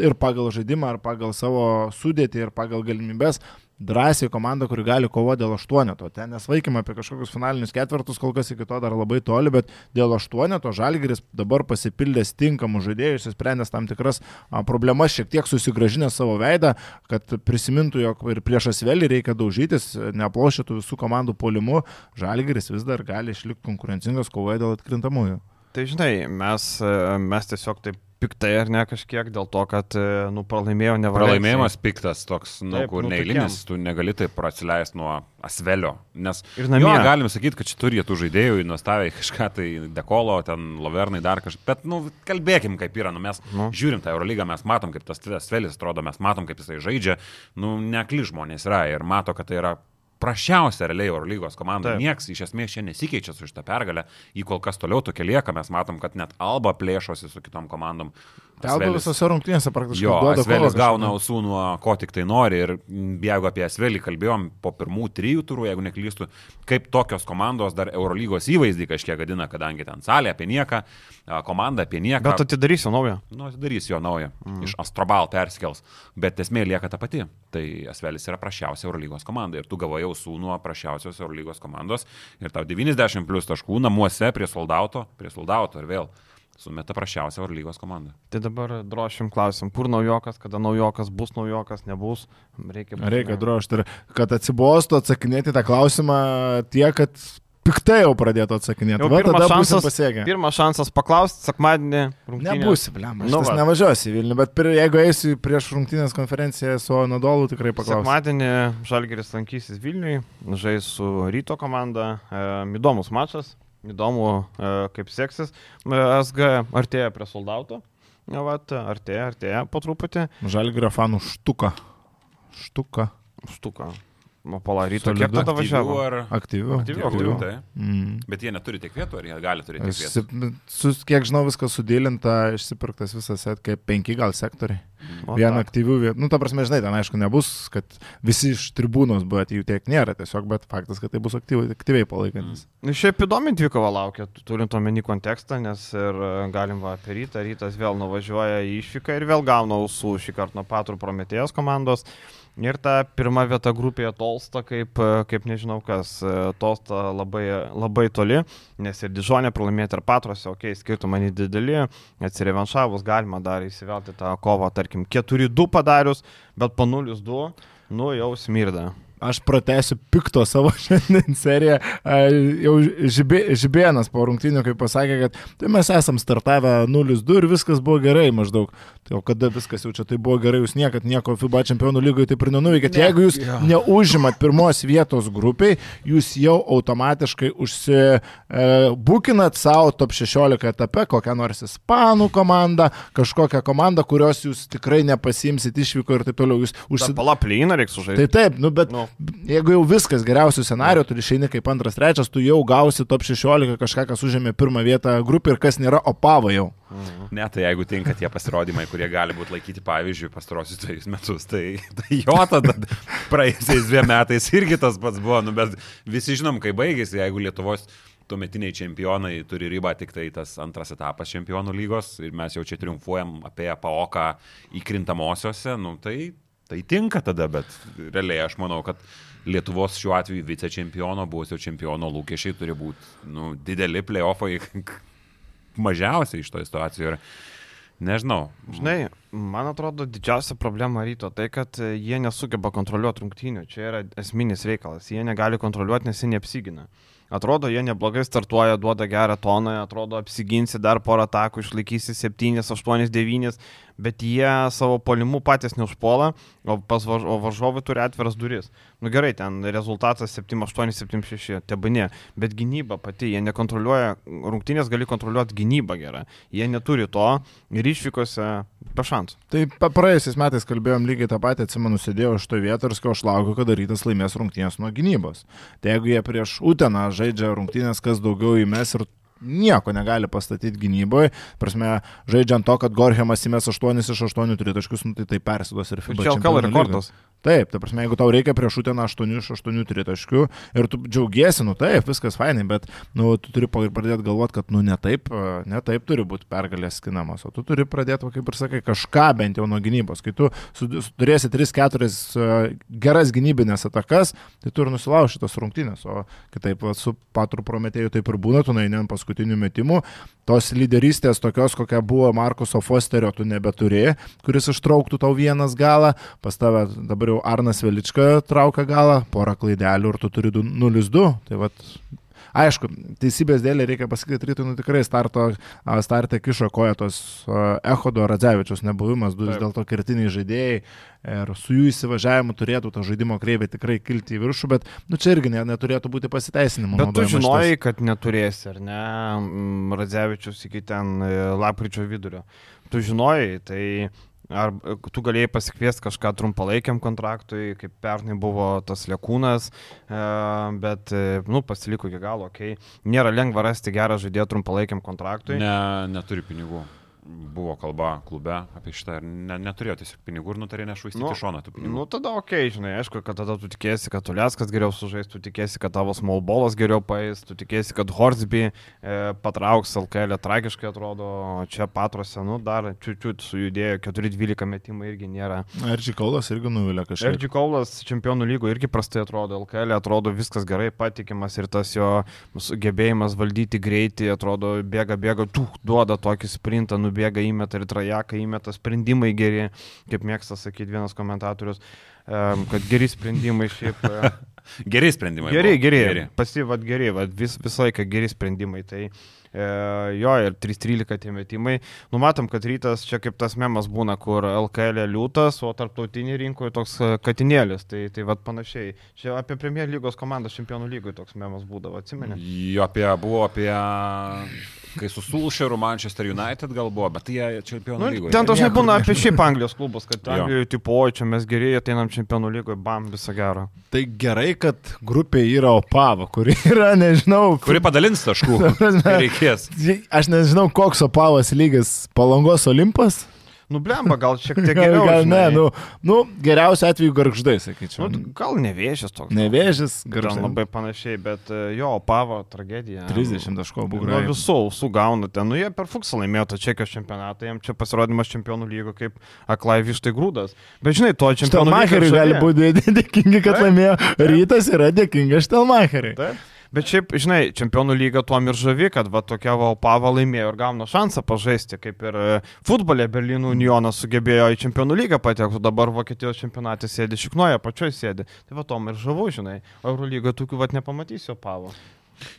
Speaker 2: ir pagal žaidimą, ir pagal savo sudėtį, ir pagal galimybės drąsiai komanda, kuri gali kovoti dėl aštuoneto. Ten nesvaikime apie kažkokius finalinius ketvirtus, kol kas iki to dar labai toli, bet dėl aštuoneto Žalgiris dabar pasipildęs tinkamų žaidėjų, įsisprendęs tam tikras problemas, šiek tiek susigražinęs savo veidą, kad prisimintų, jog ir prieš asvelį reikia daužytis, neaplošytų visų komandų polimu, Žalgiris vis dar gali išlikti konkurencingas kovoje dėl atkrintamųjų.
Speaker 1: Tai žinai, mes, e, mes tiesiog taip piktai ar ne kažkiek dėl to, kad, e, nu, pralaimėjo ne
Speaker 3: Pralaimėjimas piktas toks, nu,
Speaker 1: Taip,
Speaker 3: kur
Speaker 1: nu,
Speaker 3: neįlinis, tu negali taip atsileisti nuo asvelio. Nes
Speaker 1: Ir namie.
Speaker 3: jo, galim sakyti, kad čia turi tų žaidėjų, nuostaviai kažką tai dekolo, ten lavernai dar kažką. Bet, nu, kalbėkim, kaip yra. Nu, mes
Speaker 1: nu.
Speaker 3: žiūrim tą Eurolygą, mes matom, kaip tas asvelis atrodo, mes matom, kaip jisai žaidžia. Nu, nekli žmonės yra ir mato, kad tai yra prašiausia realiai Eurolygos komanda.
Speaker 1: Taip.
Speaker 3: Niekas iš esmės čia nesikeičia su šitą pergalę. Į kol kas toliau tokia lieka, mes matom, kad net Alba plėšosi su kitom komandom.
Speaker 2: Telba
Speaker 3: Asvelis-
Speaker 2: visose rungtynėse praktiškai
Speaker 3: Jo, Asvelis gauna ausų nuo ko tik tai nori ir jeigu apie Asvelį kalbėjom po pirmų trijų turų, jeigu neklystu, kaip tokios komandos dar Eurolygos įvaizdį kažkiek gadina, kadangi ten salė apie nieką, a, komanda apie nieką.
Speaker 1: Bet atidarysiu naują.
Speaker 3: Nu, darys jo naują. Mm. Iš Astrobal perskels. Bet esmė lieka ta pati. Tai Asvelis yra prašiausia Eurolygos komanda. Ir tu gavai ausų nuo prašiausios Eurolygos komandos. Ir tau 90 plus taškų namuose prie soldauto, prie soldauto ir vėl sumeta prašiausia Eurolygos komanda.
Speaker 1: Tai dabar drošim klausim, kur naujokas, kada naujokas bus naujokas, nebus. Reikia,
Speaker 2: Reikia drožti ir kad atsibostų atsakinėti tą klausimą tiek, kad piktai jau pradėtų atsakinėti.
Speaker 1: Jau
Speaker 2: Va,
Speaker 1: pirmas
Speaker 2: tada būsim
Speaker 1: šansas, pirmas šansas paklausti, sekmadienį. rungtynės.
Speaker 2: Nebūsi, blem, aš
Speaker 1: Nu va.
Speaker 2: nevažiuosiu į Vilnių, bet pir, jeigu eisiu prieš rungtynės konferenciją su Anadolu, tikrai paklausiu.
Speaker 1: Sekmadienį Žalgeris lankysis Vilniui, žais su ryto komanda. E, įdomus mačas, įdomu, e, kaip seksis. E, SG artėja prie soldauto. Ja, vat, artėja, artėja po truputį.
Speaker 2: Žalgirio fanų štuka. Štuka.
Speaker 1: Štuka. Mapala ryto,
Speaker 2: Solidu.
Speaker 1: kiek tada važiavo?
Speaker 3: Ar...
Speaker 2: Aktyvių.
Speaker 1: Aktyvių,
Speaker 3: Aktyvių, tai.
Speaker 2: Mm.
Speaker 3: Bet jie neturi tiek vietų, ar jie gali turėti tiek vietų?
Speaker 2: Su, kiek žinau, viskas sudėlinta, išsipirktas visas set, kaip penki gal sektoriai. Viena
Speaker 1: tak.
Speaker 2: aktyvių vietų. Nu, ta prasme, žinai, ten aišku nebus, kad visi iš tribūnos, bet jų tiek nėra tiesiog, bet faktas, kad tai bus aktyviai, aktyviai palaikantis.
Speaker 1: Nu, Šiaip įdomi dvikova laukia, turint omeny kontekstą, nes ir e, galim va apie rytą, rytas vėl nuvažiuoja į išvyką ir vėl gauna ausų šį kartą nuo Patrų Prometėjos komandos. Ir ta pirma vieta grupėje tolsta, kaip, e, kaip nežinau kas, e, tolsta labai, labai toli, nes ir Dižonė pralaimėti ir Patrose, okei, okay, skirtumai nedideli, atsirevanšavus galima dar įsivelti tą kovą, tarkim, 4-2 padarius, bet po 0-2, nu jau smirda.
Speaker 2: Aš pratęsiu pikto savo šiandien seriją. Jau žibė, Žibėnas po rungtynių, kai pasakė, kad tai mes esam startavę 0-2 ir viskas buvo gerai maždaug. Tai o kada viskas jau čia tai buvo gerai, jūs niekad nieko FIBA čempionų lygoje taip ir nenuveikėt.
Speaker 3: Ne,
Speaker 2: Jeigu jūs
Speaker 3: jo.
Speaker 2: neužimat pirmos vietos grupiai, jūs jau automatiškai užsibukinat savo top 16 etape kokią nors ispanų komandą, kažkokią komandą, kurios jūs tikrai nepasimsit išvyko ir taip toliau. Jūs užsibukinat.
Speaker 1: Palaplyną reiks užžaisti.
Speaker 2: Tai taip, nu bet
Speaker 1: Nu.
Speaker 2: Jeigu jau viskas geriausių scenarijų, tu išeini kaip antras, trečias, tu jau gausi top 16 kažką, kas užėmė pirmą vietą grupį ir kas nėra opavo jau.
Speaker 3: Ne, tai jeigu tinka tie pasirodymai, kurie gali būti laikyti pavyzdžiui pastarosius dviejus metus, tai, tai jo tada praėjusiais dviem metais irgi tas pats buvo, nu, bet visi žinom, kai baigėsi, jeigu Lietuvos tuometiniai čempionai turi ribą tik tai tas antras etapas čempionų lygos ir mes jau čia triumfuojam apie paoką įkrintamosiose, nu, tai, tai tinka tada, bet realiai aš manau, kad Lietuvos šiuo atveju vicečempiono, buvusio čempiono lūkesčiai turi būti nu, dideli playoffai mažiausiai iš to situacijų. Ir nežinau.
Speaker 1: Žinai, man atrodo, didžiausia problema ryto tai, kad jie nesugeba kontroliuoti rungtynių. Čia yra esminis reikalas. Jie negali kontroliuoti, nes jie neapsigina. Atrodo, jie neblogai startuoja, duoda gerą toną, atrodo, apsiginsi dar porą atakų, išlaikysi 7, 8, 9, bet jie savo polimu patys neužpuola, o, važ o varžovai turi atviras duris. Nu gerai, ten rezultatas 7, 8, 7, 6, tebane, bet gynyba pati, jie nekontroliuoja, rungtynės gali kontroliuoti gynybą gerą. Jie neturi to ir išvykose be šansų.
Speaker 2: Tai praėjusiais metais kalbėjom lygiai tą patį, atsimenu, sėdėjau iš to vietos ir sakau, aš laukiu, kada rytas laimės rungtynės nuo gynybos. Tai jeigu jie prieš Uteną žaidžia rungtynės, kas daugiau įmes ir nieko negali pastatyti gynyboje, prasme, žaidžiant to, kad Gorhemas įmes 8 iš 8 tritaškius, nu, tai tai persiduos ir FIBA.
Speaker 1: Čia
Speaker 2: čempionų lygoj.
Speaker 1: rekordas.
Speaker 2: Taip, ta prasme, jeigu tau reikia prieš Uteną 8 iš 8 tritaškių ir tu džiaugiesi, nu taip, viskas fainai, bet, nu, tu turi pradėti galvoti, kad, nu, ne taip, ne taip turi būti pergalės skinamos, o tu turi pradėti, kaip ir sakai, kažką bent jau nuo gynybos. Kai tu turėsi 3-4 geras gynybinės atakas, tai tu ir nusilauši tos rungtynės, o kitaip va, su Patru Prometėju taip ir būna, tu naini ant paskutinių metimų, tos lyderystės tokios, kokia buvo Markuso Fosterio, tu nebeturi, kuris ištrauktų tau vienas galą, pas tave dabar jau Arnas Velička traukia galą, porą klaidelių ir tu turi du- 0-2. Tai vat, aišku, teisybės dėlė reikia pasakyti, rytui nu, tikrai starto, a, starte kišo koja tos a, Ehodo Radzevičius nebuvimas, du vis dėlto kertiniai žaidėjai ir su jų įsivažiavimu turėtų ta žaidimo kreivė tikrai kilti į viršų, bet nu, čia irgi ne, neturėtų būti pasiteisinimo.
Speaker 1: Bet tu
Speaker 2: naudojimas šitas.
Speaker 1: žinojai, kad neturėsi, ar ne, Radzevičius iki ten e, lapkričio vidurio. Tu žinojai, tai ar e, tu galėjai pasikviesti kažką trumpalaikiam kontraktui, kaip pernai buvo tas lėkūnas, e, bet, e, nu, pasiliko iki galo, okei. Okay. Nėra lengva rasti gerą žaidėją trumpalaikiam kontraktui.
Speaker 3: Ne, neturi pinigų. Buvo kalba klube apie šitą ir ne, neturėjo tiesiog pinigų ir nutarė nešvaistyti
Speaker 1: Nu,
Speaker 3: nu, šoną tų pinigų.
Speaker 1: Nu, tada ok, žinai, aišku, kad tada tu tikėsi, kad Tuleskas geriau sužais, tu tikėsi, kad tavo smallballas geriau paės, tu tikėsi, kad Horsby e, patrauks LKL, tragiškai atrodo, čia patrose, nu, dar čiūčiut sujudėjo, 4-12 metimai irgi nėra.
Speaker 2: Ergi Kaulas irgi nuvilė kažkaip.
Speaker 1: Ergi Kaulas čempionų lygo irgi prastai atrodo, LKL atrodo viskas gerai patikimas ir tas jo gebėjimas valdyti greitį, atrodo, bėga, bėga, tu duoda tokį sprintą, nubėga, įmeta ir trajeką, įmeta sprendimai geri, kaip mėgsta sakyti vienas komentatorius, kad geri sprendimai šiaip.
Speaker 3: Geri sprendimai.
Speaker 1: Geri, geri. geri. Pasivat geri, vat, vis, visą laiką geri sprendimai. Tai e, jo ir 3-13 tie metimai. Numatom, kad rytas čia kaip tas memas būna, kur LKL liūtas, o tarptautinį rinkoje toks e, katinėlis. Tai, tai vad panašiai. Čia apie Premier lygos komandą čempionų lygoje toks memas būdavo, atsimeni?
Speaker 3: Jo, apie, buvo apie, kai su Sulšeru Manchester United gal buvo, bet jie čempionų
Speaker 1: Nu,
Speaker 3: lygoje.
Speaker 1: ten dažnai būna apie šiaip Anglijos klubus, kad
Speaker 3: Jo.
Speaker 1: Anglijoje tipo, oi, čia mes geriai ateinam čempionų lygoje, bam, visą gerą.
Speaker 2: Tai gerai, kad grupė yra Opava, kuri yra, nežinau,
Speaker 3: Kuri padalins taškų, reikės.
Speaker 2: Aš nežinau, koks Opavas lygis Palangos Olimpas.
Speaker 1: Nu, blemba, gal šiek tiek
Speaker 2: Gal,
Speaker 1: geriau.
Speaker 2: gal ne,
Speaker 1: žinai.
Speaker 2: nu, nu geriausiu atveju garždai, sakyčiau.
Speaker 1: Nu, gal nevėžės toks.
Speaker 2: Nevėžis,
Speaker 1: Ten
Speaker 2: garždai.
Speaker 1: labai panašiai, bet e, jo, pavo tragedija.
Speaker 2: 30 taškų buvo gerai.
Speaker 1: visų, visų gauna ten. Nu, jie per fuksą laimėjo tą čekijos čempionatą, jam čia pasirodymas čempionų lygo kaip aklai vištai grūdas. Bet žinai, to čempionų
Speaker 2: Štelmacheriui gali būti dėkingi, kad
Speaker 1: Taip.
Speaker 2: laimėjo. Rytas yra dėkingas Štelmacheriui.
Speaker 1: Taip. Bet šiaip, žinai, čempionų lyga tuo ir žavi, kad va tokia Valpava laimėjo ir gauna šansą pažaisti, kaip ir e, futbole Berlyno Unionas sugebėjo į čempionų lygą patekti, dabar Vokietijos čempionate sėdi šiknoje, pačioj sėdi. Tai va tom ir žavu, žinai, o Eurolygoje tokių va nepamatysiu Pavo.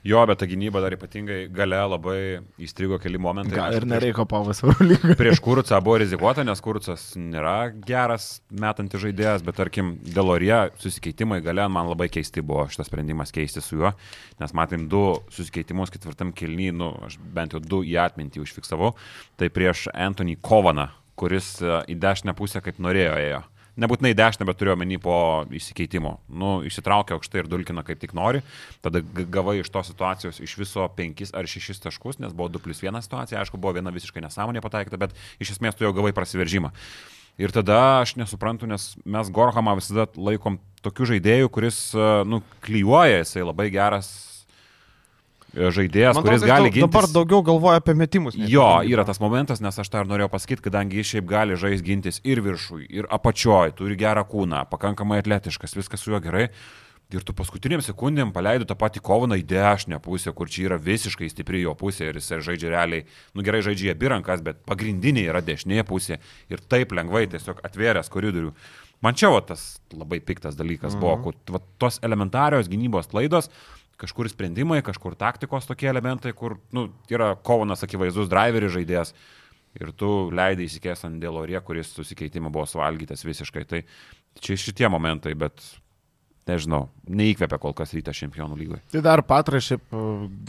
Speaker 3: Jo, bet ta gynyba dar ypatingai gale labai įstrigo keli momentai.
Speaker 2: Gal ir nereikia Opavas Eurolygą.
Speaker 3: Prieš Kurcą buvo rizikuota, nes Kurcas nėra geras metantis žaidėjas, bet tarkim, Delorie susikeitimai gale man labai keisti buvo šitas sprendimas keisti su juo, nes matėm du susikeitimus ketvirtam kilny, nu, aš bent jau du į atmintį užfiksavau. Tai prieš Anthony Kovaną, kuris e, į dešinę pusę kaip norėjo ėjo. Nebūtinai dešinę, bet turėjau menį po įsikeitimo. Nu, išsitraukė aukštai ir dulkina kaip tik nori. Tada gavai iš tos situacijos iš viso 5 ar 6 taškus, nes buvo 2 plus 1 situacija. Aišku, buvo viena visiškai nesąmonė pataikyta, bet iš esmės tu jau gavai prasiveržimą. Ir tada aš nesuprantu, nes mes Gorhamą visada laikom tokiu žaidėju, kuris, nu, klyjuoja, jisai labai geras žaidėjas,
Speaker 1: Man
Speaker 3: kuris
Speaker 1: atrodo,
Speaker 3: gali
Speaker 1: jis
Speaker 3: ginti.
Speaker 1: Dabar daugiau galvoja apie metimus.
Speaker 3: Jo, yra tas momentas, nes aš tą ir norėjau pasakyti, kadangi jis šiaip gali žaisti gintis ir viršui, ir apačioj, turi gerą kūną, pakankamai atletiškas, viskas su juo gerai. Ir tu paskutiniam sekundėm paleidai tą patį kovaną į dešinę pusę, kur čia yra visiškai stipri jo pusė ir jis žaidžia realiai, nu gerai žaidžia abi rankas, bet pagrindinė yra dešinė pusė ir taip lengvai tiesiog atvėręs koridorių. Man čia va tas labai piktas dalykas buvo, kur va, tos elementarios gynybos klaidos, kažkur sprendimai, kažkur taktikos tokie elementai, kur nu, yra kovanas akivaizdus driveris žaidėjas ir tu leidai įsikės ant dėlorie, kuris susikeitimą buvo suvalgytas visiškai. Tai čia šitie momentai, bet nežinau, neįkvėpia kol kas rytą čempionų lygoje.
Speaker 2: Tai dar Patras šiaip e,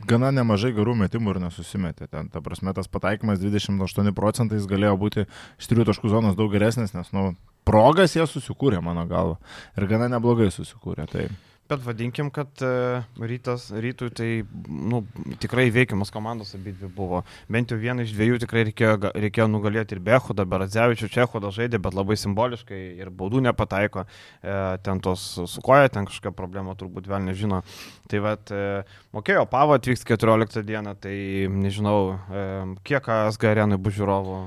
Speaker 2: gana nemažai gerų metimų ir nesusimetė. Ten, ta prasme, tas pataikymas 28 procentais galėjo būti iš trijų taškų zonos daug geresnis, nes, nu, progas jie susikūrė, mano galva. Ir gana neblogai susikūrė. Tai
Speaker 1: Bet vadinkim, kad e, rytas, rytui tai nu, tikrai veikiamas komandos abi dvi buvo. Bent jau vieną iš dviejų tikrai reikėjo, reikėjo nugalėti ir Behudą, Beradzevičių, Čehudą žaidė, bet labai simboliškai ir baudų nepataiko. E, ten tos su koja, ten kažkokia problema turbūt vėl nežino. Tai vad, e, mokėjo Pavo atvyks 14 dieną, tai nežinau, kiek SG arenui bus žiūrovų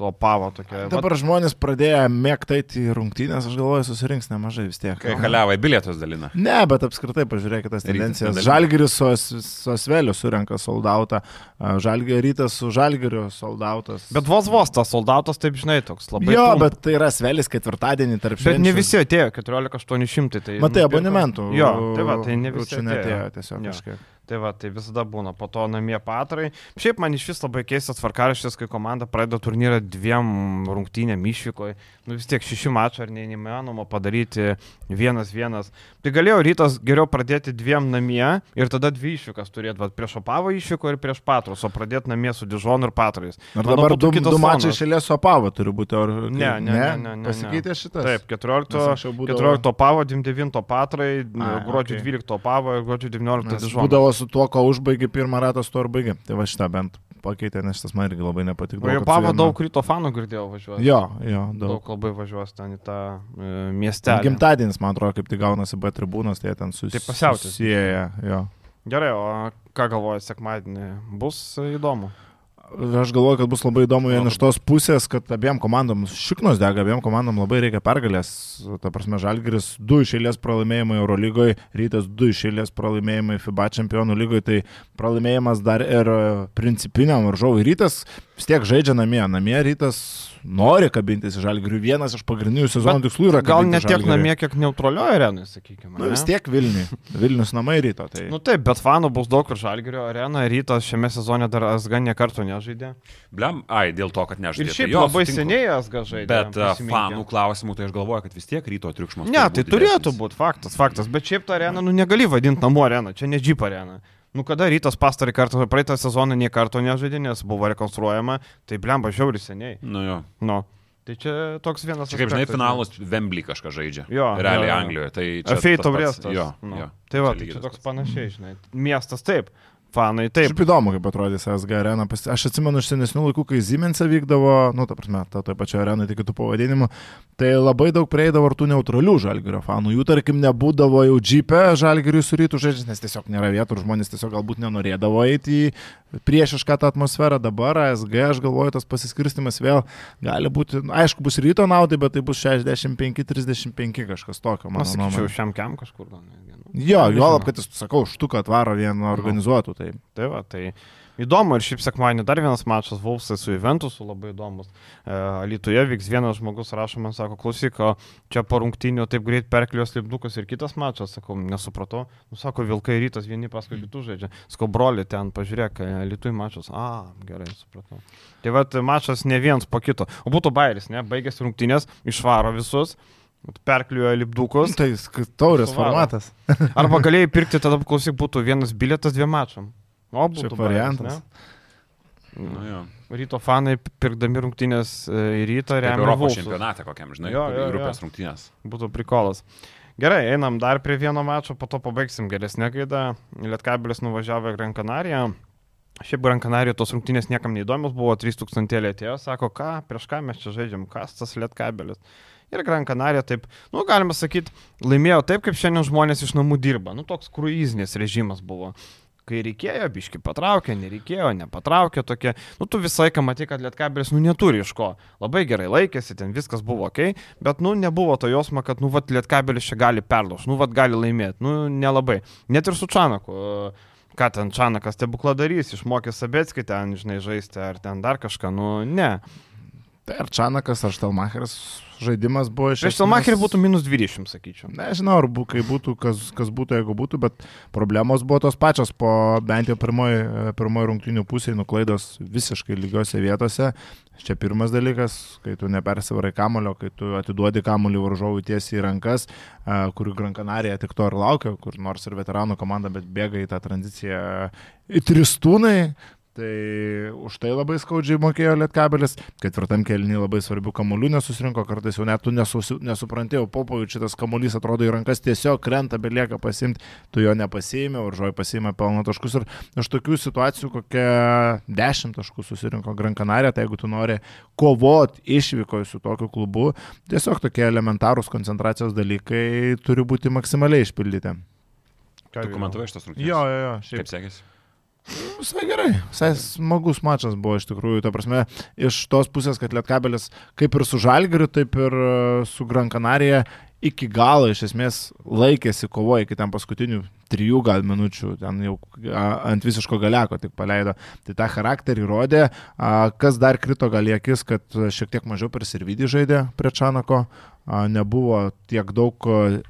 Speaker 1: Opavo tokia.
Speaker 2: dabar žmonės pradėjo mėgti į rungtynės, aš galvoju, susirinks nemažai vis tiek.
Speaker 3: Kai haliavai bilietus dalina.
Speaker 2: Ne, bet apskritai pažiūrėkite tas tendencijas. Žalgiris su, As- su Asveliu surenka soldautą, Žalgiris rytas su Žalgiriu soldautas.
Speaker 1: Bet vos vos tas soldatas, taip žinai, toks labai.
Speaker 2: jo,
Speaker 1: trumpas.
Speaker 2: bet tai yra Asvelis ketvirtadienį tarp
Speaker 1: Bet ne visi atėjo, 14800. Tai,
Speaker 2: Matai,
Speaker 1: nupirko-
Speaker 2: abonementų.
Speaker 1: Jo, tai va, tai ne visi
Speaker 2: Čia netėjo
Speaker 1: atėjo.
Speaker 2: tiesiog
Speaker 1: Jo.
Speaker 2: kažkiek.
Speaker 1: Tai va, tai visada būna po to namie patrai. Šiaip man iš vis labai keistas tvarkaraštis, kai komanda pradeda turnyrą dviem rungtynėm išvykoje. Nu vis tiek šeši mačai ar ne, neįmanoma padaryti vienas vienas. Tai galėjo rytas geriau pradėti dviem namie ir tada dvi išvykas turėti, bet prieš Opavo išvyko ir prieš Patrus, o pradėti namie su Dižonu ir Patrais. Manau,
Speaker 2: dabar
Speaker 1: būtų
Speaker 2: du, du mačai
Speaker 1: fonas.
Speaker 2: šėlės Opavo turi būti. Ar,
Speaker 1: Ne, ne, ne, ne, ne,
Speaker 2: Pasikeitė šitas.
Speaker 1: Taip, 14,
Speaker 2: Nes anksčiau būdavo-
Speaker 1: 14 Opavo, 29 Patrai,
Speaker 2: A,
Speaker 1: gruodžio
Speaker 2: okei.
Speaker 1: 12 Opavo ir gruodžio 19
Speaker 2: Nes
Speaker 1: Dižonas.
Speaker 2: būdavo su tuo, ko užbaigi pirmą ratą, su tuo ir baigi. Tai va šitą bent pakeitė, nes šitas man irgi labai nepatiko.
Speaker 1: O jau
Speaker 2: kad su
Speaker 1: Pavo
Speaker 2: vienu-
Speaker 1: daug ryto fanų girdėjau važiuoti.
Speaker 2: Jo, jo, daug.
Speaker 1: Daug labai važiuos ten į tą e, miestelį.
Speaker 2: Gimtadienis, man atrodo, kaip tik gaunasi B tribūnos, tai ten
Speaker 1: Tai pasiautės.
Speaker 2: susijęja. Jo.
Speaker 1: Gerai, o ką galvoja sekmadienį? Bus įdomu.
Speaker 2: Aš galvoju, kad bus labai įdomu vien iš tos pusės, kad abiem komandom šiknos dega, abiem komandom labai reikia pergalės. Ta prasme, Žalgiris du išėlės pralaimėjimai Eurolygoje, Rytas du išėlės pralaimėjimai FIBA čempionų lygoje, tai pralaimėjimas dar ir principiniam varžovui. Rytas vis tiek žaidžia namie, namie Rytas nori kabintis į Žalgirių. Vienas iš pagrindinių sezono tikslų yra
Speaker 1: Gal ne tiek namie, kiek neutralioje arenoje, sakykime.
Speaker 2: Nu,
Speaker 1: ne?
Speaker 2: vis tiek Vilniui. Vilnius namai Ryto. Tai...
Speaker 1: Nu taip, bet fanų bus daug ir Žalgirio arena. Rytas šiame sezone dar Asga nekartų nežaidė.
Speaker 3: Blem, ai, dėl to, kad nežaidė.
Speaker 1: Ir šiaip
Speaker 3: Tai jo,
Speaker 1: labai
Speaker 3: sutinku.
Speaker 1: seniai Asga žaidė.
Speaker 3: Bet uh,
Speaker 1: prisiminkim.
Speaker 3: fanų klausimų, tai aš galvoju, kad vis tiek ryto triukšmas.
Speaker 1: Ne, tai turėtų būti faktas, faktas. Bet šiaip tą areną, nu negali vadinti namų areną, čia ne Jeep arena. Nu kada rytas pastarį kartą, praeitą sezoną nie karto nežaidė, nes buvo rekonstruojama, tai blemba žiauri seniai.
Speaker 3: Nu jo.
Speaker 1: Nu, tai čia toks vienas.
Speaker 3: Čia kaip žinai,
Speaker 1: aspektas,
Speaker 3: finalus Wembley kažką žaidžia.
Speaker 1: Jo,
Speaker 3: Realiai
Speaker 1: jo, jo.
Speaker 3: Anglijoje. Tai čia
Speaker 1: Feit
Speaker 3: tas pats-
Speaker 1: Obrestas.
Speaker 3: Jo,
Speaker 1: nu.
Speaker 3: jo.
Speaker 1: Tai va, tai čia toks panašiai, žinai. Miestas taip, fanai taip.
Speaker 2: Taip įdomu, kaip atrodys SG arena. Aš atsimenu iš senesnių laikų, kai Siemens vykdavo, nu, ta prasme, ta toje pačioje arenoje, tik kitų pavadinimų, tai labai daug prieidavo ir tų neutralių žalgerio fanų. Jų, tarkim, nebūdavo jau džipė žalgeriui su rytų žaidžiant, nes tiesiog nėra vietų ir žmonės tiesiog galbūt nenorėdavo eiti į priešišką tą atmosferą. Dabar SG, aš galvoju, tas pasiskirstimas vėl gali būti, nu, aišku, bus ryto naudai, bet tai bus 65-35 kažkas tokio,
Speaker 1: Man
Speaker 2: mano
Speaker 1: sakyčiau,
Speaker 2: nuomonė.
Speaker 1: šiam kiam kažkur gal.
Speaker 2: Jo, juolab, kad jis, sakau, štuką atvaro vienu organizuotų. Tai.
Speaker 1: Tai va, tai įdomu ir šiaip sekmadienį dar vienas mačas Vulfsai su Juventusu labai įdomus. E, Lietuvoje vyks vienas žmogus, rašo man, sako, klausyk, čia po rungtynių taip greit perklios lipdukas ir kitas mačas, sakau, nesupratau. Nu, sako, Vilkai rytas vieni paskui kitus žaidžia. Sakau, broli, ten pažiūrėk, Lietuvai mačas. A, gerai, supratau. Tai va, mačas ne vienas po kito. O būtų bairis, ne? Baigėsi rungtynės, išvaro visus. Perkliuoja lipdukus.
Speaker 2: Tai taurės formatas.
Speaker 1: Arba galėjai pirkti, tada klausyk, būtų vienas bilietas dviem mačam. O, būtų variantas.
Speaker 3: Nu, jo.
Speaker 1: Ryto fanai pirkdami rungtynės e, į rytą remia
Speaker 3: Europos
Speaker 1: Vulfsus.
Speaker 3: čempionate kokiam, žinai,
Speaker 1: Jo, jo, jo.
Speaker 3: grupės rungtynės.
Speaker 1: Būtų prikolas. Gerai, einam dar prie vieno mačo, po to pabaigsim geresnę gaidą. Lietkabelis nuvažiavo į Gran Canariją. Šiaip Gran Canarijoje tos rungtynės niekam neįdomios, buvo 3000 atėjo, sako, ką, prieš ką mes čia žaidžiam, kas tas Lietkabelis. Ir Gran Canarija taip, nu, galima sakyti, laimėjo taip, kaip šiandien žmonės iš namų dirba. Nu, toks kruizinis režimas buvo. Kai reikėjo, biški patraukė, nereikėjo, nepatraukė tokie. Nu, tu visą laiką matai, kad Lietkabelis, nu, neturi iš ko. Labai gerai laikėsi, ten viskas buvo ok, bet, nu, nebuvo to jausmo, kad, nu, vat, Lietkabelis čia gali perlaužti, nu, vat, gali laimėti. Nu, nelabai. Net ir su Čanaku. e, Ką ten Čanakas stebukladarys, išmokė Sabetskį ten, žinai, žaisti, ar ten dar kažką, nu, ne.
Speaker 2: Tai ar Čanakas, ar Štelmacheris žaidimas buvo iš...
Speaker 1: Prieš Salmacherį būtų minus 20, sakyčiau.
Speaker 2: Nežinau, ar kai būtų, kas, kas būtų, jeigu būtų, bet problemos buvo tos pačios po bent jau pirmoji, pirmoji rungtinių pusėje nuklaidos visiškai lygiose vietose. Čia pirmas dalykas, kai tu nepersivarai kamulio, kai tu atiduodi kamuolį varžovui tiesiai į rankas, a, kurių Gran Canaria tik to ir laukia, kur nors ir veteranų komanda, bet bėga į tą tranziciją į tristūnai. Tai už tai labai skaudžiai mokėjo Lietkabelis. Ketvirtam kelniui labai svarbių kamuolių nesusirinko, kartais jau net tu nesusi, nesuprantėjau, Popovičius šitas kamuolys atrodo į rankas tiesiog krenta, belieka pasimti, tu jo nepasiėmė, varžoji pasiėmė pelno taškus ir iš tokių situacijų kokie 10 taškų susirinko Gran Canaria, tai jeigu tu nori kovoti išvykoje su tokiu klubu, tiesiog tokie elementarūs koncentracijos dalykai turi būti maksimaliai išpildyti.
Speaker 3: Tu komentavai šitas rungtynės?
Speaker 2: Jo, jo, jo, šiaip.
Speaker 3: Kaip sekėsi?
Speaker 2: Visai gerai, visai smagus mačas buvo iš tikrųjų, ta prasme, iš tos pusės, kad Lietkabelis kaip ir su Žalgiriu, taip ir e, su Gran Canaria iki galo iš esmės laikėsi, kovojo iki ten paskutinių trijų gal minučių, ten jau ant visiško galeko tik paleido. Tai tą charakterį rodė. Kas dar krito gal akis, kad šiek tiek mažiau per servidį žaidė prie Čanako. Nebuvo tiek daug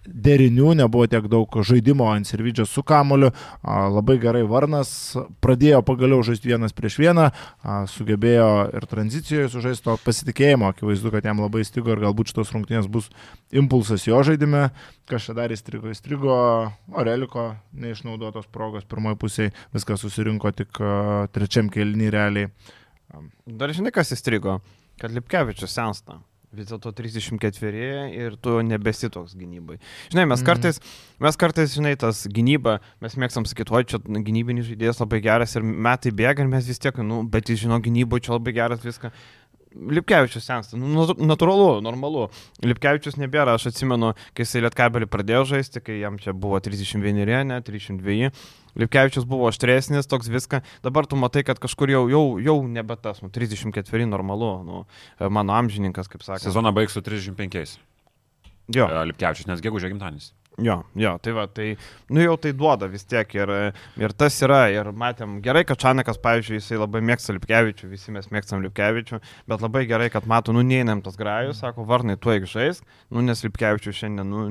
Speaker 2: derinių, nebuvo tiek daug žaidimo ant servidžio su kamoliu. Labai gerai Varnas pradėjo pagaliau žaisti vienas prieš vieną, sugebėjo ir tranzicijoje sužaisti to pasitikėjimo. Akivaizdu, kad jam labai stigo ir galbūt šitos rungtynės bus impulsas jo žaidime. Čia dar įstrigo? Įstrigo Oreliko neišnaudotos progos pirmoji pusėje, viskas susirinko tik trečiam kelnį realiai.
Speaker 1: Dar žinai, kas įstrigo? Kad Lipkevičius sensta. Vis dėlto 34 ir tu nebesi toks gynybai. Žinai, mes
Speaker 2: Mhm.
Speaker 1: kartais, mes kartais, žinai, tas gynyba, mes mėgstam sakyti, oi, čia gynybinis žaidėjas labai geras ir metai bėga ir mes vis tiek, nu, bet jis žino gynyboje, čia labai geras viską. Lipkevičius sensta, nu, nat- natūralu, normalu. Lipkevičius nebėra, aš atsimenu, kai jisai Lietkabelį pradėjo žaisti, kai jam čia buvo 31, ne, 32. Lipkevičius buvo aštresnis, toks viską. Dabar tu matai, kad kažkur jau, jau, jau nebe tas, nu, 34 normalu, nu, mano amžininkas, kaip sakė.
Speaker 3: Sezoną baigsiu 35.
Speaker 1: Jo,
Speaker 3: E, Lipkevičius, nes gegužė gimtadienis.
Speaker 1: Jo, jo, tai va, tai, nu jau tai duoda vis tiek ir, ir tas yra, ir matėm gerai, kad Čanakas, pavyzdžiui, jisai labai mėgsta Lipkevičių, visi mes mėgstam Lipkevičių, bet labai gerai, kad mato, nu neįnam tas grajus, sako, varnai, tu eik žaisk, nu nes Lipkevičių šiandien, nu,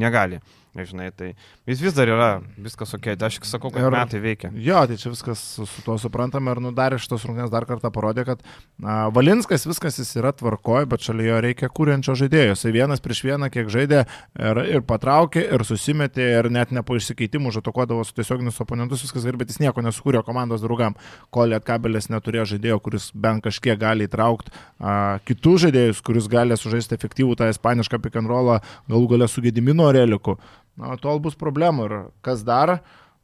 Speaker 1: negali. Žinai, tai jis vis dar yra, viskas ok, tai aš tik sakau, kad
Speaker 2: Ir-
Speaker 1: metai veikia.
Speaker 2: Jo, tai čia viskas su, su tuo suprantama ir nu, dar iš tos rungtynės dar kartą parodė, kad a, Valinskas viskas jis yra tvarkoje, bet šalia jo reikia kūrenčio žaidėjo. Jisai vienas prieš vieną kiek žaidė ir, ir patraukė, ir susimetė, ir net ne po išsikeitimų žatokodavo su tiesioginius oponentus, viskas gerai, bet jis nieko nesukūrė komandos draugam. Kol Lietkabelis neturėjo žaidėjo, kuris bent kažkiek gali įtraukti a, kitus žaidėjus, kuris gali sužaisti efektyvų tą ispanišką pick and rollą, galų galę su Gedimino reliku. Na, tol bus problemų ir kas dar?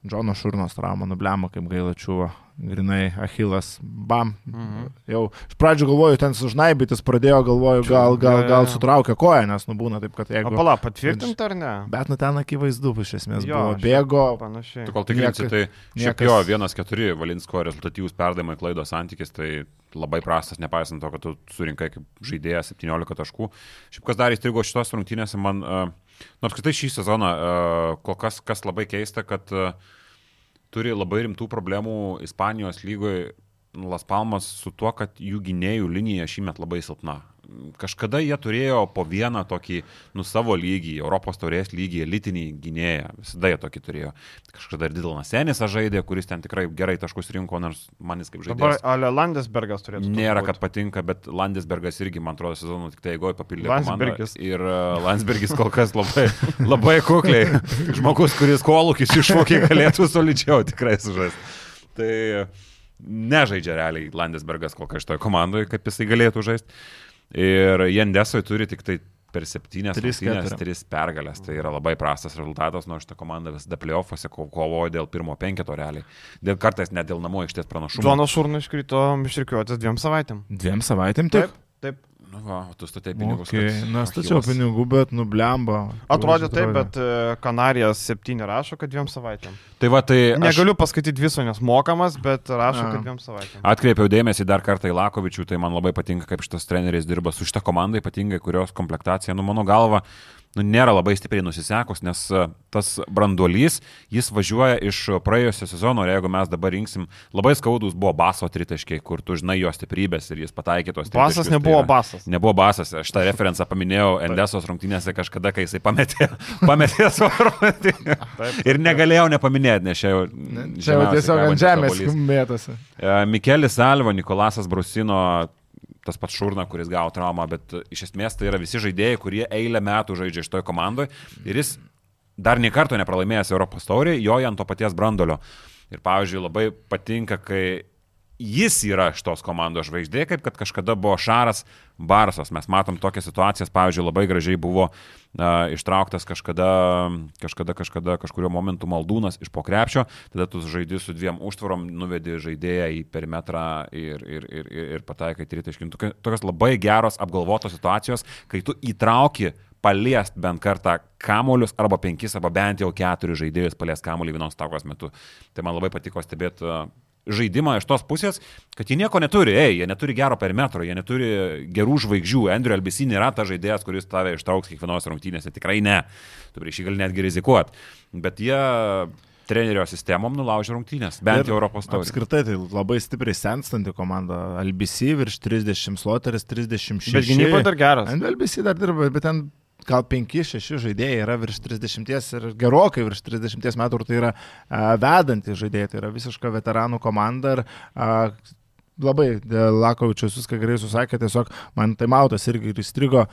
Speaker 2: Džono Šurnos trauma nublema, kaip gaila čiuvo. Grinai, Achilas, bam.
Speaker 1: Mhm.
Speaker 2: Jau iš pradžių galvoju, ten sužnaibytis pradėjo, galvoju, gal, gal, gal sutraukė koją, nes nubūna taip, kad jeigu...
Speaker 1: pala, patvirtinta ar ne?
Speaker 2: Bet nu ten akivaizdu, iš esmės
Speaker 1: Jo,
Speaker 2: buvo. Bėgo,
Speaker 1: Panašiai.
Speaker 3: Tu kol tikrinsi, tai šiaip jo 1-4 Valinsko rezultatyvus perdavimai klaidos santykis, tai labai prastas, nepaisant to, kad tu surinkai kaip žaidėjas 17 taškų. Šiaip kas dar įstrigo šitos rungtynėse, man, uh, nu apskritai šį sezoną, uh, kol kas, kas labai keista, kad uh, turi labai rimtų problemų Ispanijos lygoje Las Palmas su tuo, kad jų gynėjų linija šįmet labai silpna. Kažkada jie turėjo po vieną tokį, nu, savo lygį, Europos taurės lygį, elitinį gynėją. Visada jie tokį turėjo. Kažkada ir Didilas Senis žaidė, kuris ten tikrai gerai taškus rinko, nors manis kaip
Speaker 1: Dabar
Speaker 3: žaidėjas.
Speaker 1: Ale Landesbergas turėtų.
Speaker 3: Nėra, kad patinka, bet Landesbergas irgi, man atrodo, sezonų tik tai eigoje papildė. komandą.
Speaker 1: Landsbergis.
Speaker 3: Ir uh, Landsbergis kol kas labai, labai kukliai. Žmogus, kuris kolūkis iššūkį galėtų solidžiau tikrai sužaisti. Tai nežaidžia realiai Landesbergas kol kas šitoje komandoje, kaip jisai galėtų žaisti. Ir Jendesoj turi tik tai per rungtynes
Speaker 2: keturi.
Speaker 3: tris pergalės. Tai yra labai prastas rezultatas, nors šitą komandą visada playoffuose ko- kovoja dėl pirmo penketo realiai. Dėl kartais net dėl namų aikštės pranašumo.
Speaker 1: Džonas Šurnas iškrito išrikiuotis dviem savaitėm.
Speaker 2: dviem savaitėm tik.
Speaker 1: taip.
Speaker 3: Nu, va, o tu statai pinigus.
Speaker 2: Okay.
Speaker 3: kad
Speaker 2: Na, stačiau pinigų, bet nublemba.
Speaker 1: Atrodė taip, bet e, Kanarijas 7 rašo, kad dviem savaitėm.
Speaker 3: Tai va, tai aš
Speaker 1: Negaliu pasakyti viso, nes mokamas, bet rašo,
Speaker 2: A.
Speaker 1: kad dviem savaitėm.
Speaker 3: atkreipiau dėmesį dar kartą į Lakovičių, tai man labai patinka, kaip šitas treneris dirba su šitą komandą, ypatingai kurios komplektacija, nu, mano galva, nu, nėra labai stipriai nusisekus, nes e, tas branduolys, jis važiuoja iš praėjusio sezono ir jeigu mes dabar rinksim, labai skaudus buvo baso tritaškiai, kur tu žinai jo stiprybės ir jis pataikė tos
Speaker 1: Basas
Speaker 3: tritaškius,
Speaker 1: nebuvo
Speaker 3: tai
Speaker 1: basas.
Speaker 3: Nebuvo basas, aš tą referenciją paminėjau Endesos rungtynėse kažkada, kai jisai pametė, pametė savo rungtynę. Ir negalėjau nepaminėti, nes čia jau...
Speaker 2: Čia jau tiesiog ant žemės mėtosi.
Speaker 3: E, Mikelis Alvo, Nikolasas Brusino, tas pats Šurna, kuris gavo traumą, bet e, iš esmės tai yra visi žaidėjai, kurie eilę metų žaidžia iš toj komandoje ir jis dar nie karto nepralaimėjęs Europos taurį, joja ant to paties brandolio. Ir pavyzdžiui, labai patinka, kai jis yra šitos komandos žvaigždė, kaip kad kažkada buvo Šaras Barsas. Mes matom tokias situacijas, pavyzdžiui, labai gražiai buvo uh, ištrauktas kažkada, kažkada, kažkada, kažkurio momentu maldūnas iš pokrepšio, tada tu žaidži su dviem užtvarom, nuvedi žaidėją į perimetrą ir, ir, ir, ir, ir pataikai tritaškį. Tokia- Tokios labai geros apgalvotos situacijos, kai tu įtrauki paliest bent kartą kamolius arba penkis arba bent jau keturis žaidėjus paliest kamolį vienos takos metu. Tai man labai patiko stebėti žaidimą iš tos pusės, kad jie nieko neturi, ei, jie neturi gero perimetro, jie neturi gerų žvaigždžių. Andrew Albisi nėra ta žaidėjas, kuris tave ištrauks kiekvienos rungtynėse, tikrai ne. Tu prieš jį gali netgi rizikuoti. Bet jie trenerio sistemom nulaužė rungtynės, bent jau Europos taurės.
Speaker 2: Apskritai tai labai stipriai senstanti komanda. LBC virš 30, Sloteris 36.
Speaker 1: Bet gynyboje dar geras.
Speaker 2: LBC dar dirba, bet ten gal 5-6 žaidėjai yra virš 30 ir gerokai virš 30 metų ir tai yra a, vedantys žaidėjai, tai yra visiška veteranų komanda ir a, labai dėl Lakovičius viską gerai susakė, tiesiog man taimautas irgi įstrigo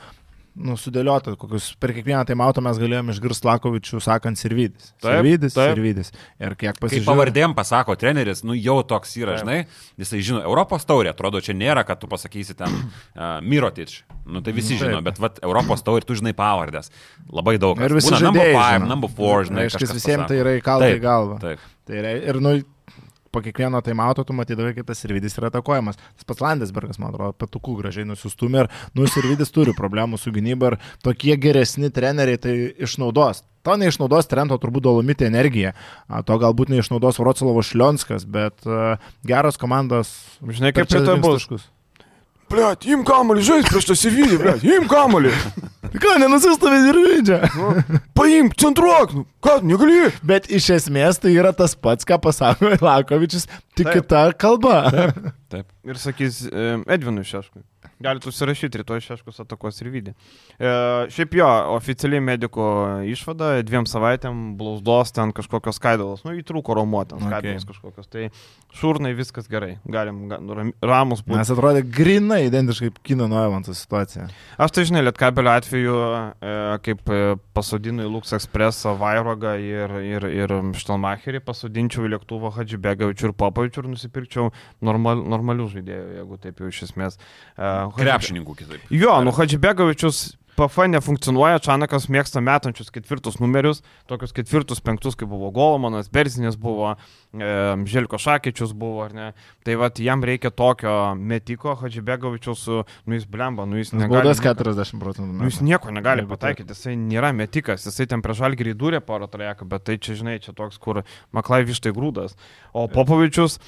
Speaker 2: nu, sudėliota, kokius per kiekvieną tai mautą mes galėjome išgirsti Lakovičių sakant Sirvidis.
Speaker 1: Taip,
Speaker 2: Sirvidis,
Speaker 1: taip.
Speaker 2: Sirvidis. Ir kiek pasižiūrėjau.
Speaker 3: pavardėm pasako treneris, nu jau toks yra,
Speaker 1: Taip.
Speaker 3: žinai, jisai žino, Europos taurė, atrodo, čia nėra, kad tu pasakysi ten uh, Mirotič, nu tai visi
Speaker 2: Taip.
Speaker 3: žino, bet vat, Europos taurė, tu žinai pavardės, labai daug.
Speaker 2: Ir
Speaker 3: kas.
Speaker 2: visi
Speaker 3: Būna
Speaker 2: žaidėjai.
Speaker 3: number five,
Speaker 2: žino.
Speaker 3: number four, žinai,
Speaker 2: Reiškia,
Speaker 3: kažkas
Speaker 2: visiems
Speaker 3: pasako.
Speaker 2: tai yra įkalta į galvą.
Speaker 3: Taip.
Speaker 2: Tai yra, ir nu, po kiekvieno taimauto tu matydavai, kaip tas Sirvidis yra atakuojamas. Tas pats Landesbergas, man atrodo, patukų gražiai nusistumė ir, nu, Sirvidis turi problemų su gynyba ir tokie geresni treneriai tai išnaudos. To neišnaudos Trento turbūt dolomitė energija, to galbūt neišnaudos Vroclavo Šlionskas, bet uh, geros komandos.
Speaker 1: Žinai, kaip
Speaker 2: čia rinks
Speaker 1: bus. Blet, im kamuolį, žais prieš tą Sevilį, blet, im kamuolį.
Speaker 2: Ką, nenusistovė ir žaidžia.
Speaker 1: Paimk, centruok, nu, ką, negali.
Speaker 2: Bet iš esmės tai yra tas pats, ką pasako Lakovičius, tik
Speaker 1: Taip.
Speaker 2: kita kalba.
Speaker 3: Taip.
Speaker 1: Ir sakys e, Edvinui Šeškui. Galite užsirašyti, rytoj Šeškus atakos ir vydį. E, šiaip jo, oficialiai mediko išvada, dviem savaitėm blauzdos ten kažkokios skaidalos, nu įtrūko romuoti,
Speaker 2: Okay.
Speaker 1: skaidalos kažkokios. Tai šurnai viskas gerai, galim ga- ram- ramus būti.
Speaker 2: Mes atrodė grinai identiškai kaip kino nuojavanto situacija.
Speaker 1: Aš tai žinai, Lietkabelio atveju, e, kaip e, pasodinu į Lux Expressą Vairogą ir, ir, ir Štelmacherį, pasodinčiau į lėktuvą Hadžibegavičių ir Popovičių ir nusipirkčiau normal, normalių žaidėjų, jeigu taip jau iš esmės. E, Hadži-
Speaker 3: Krepšininkų kitaip.
Speaker 1: Jo, nu Hadžibegavičius PF nefunkcionuoja, Čanakas mėgsta metančius ketvirtus numerius, tokius ketvirtus, penktus, kaip buvo Golomanas, Berzinis buvo, e, Želko Šakyčius buvo, ar ne. Tai vad jam reikia tokio metiko, Hadžibegavičius, nu jis blemba, nu jis negali.
Speaker 2: Baudas
Speaker 1: nieko-
Speaker 2: 40 procentų.
Speaker 1: Nu, jis nieko negali
Speaker 2: Jeigu
Speaker 1: pataikyti, jisai nėra metikas, jisai ten prieš žalgirį dūrė porą trajeką, bet tai čia, žinai, čia toks, kur Maklai vištai grūdas. O Popovičius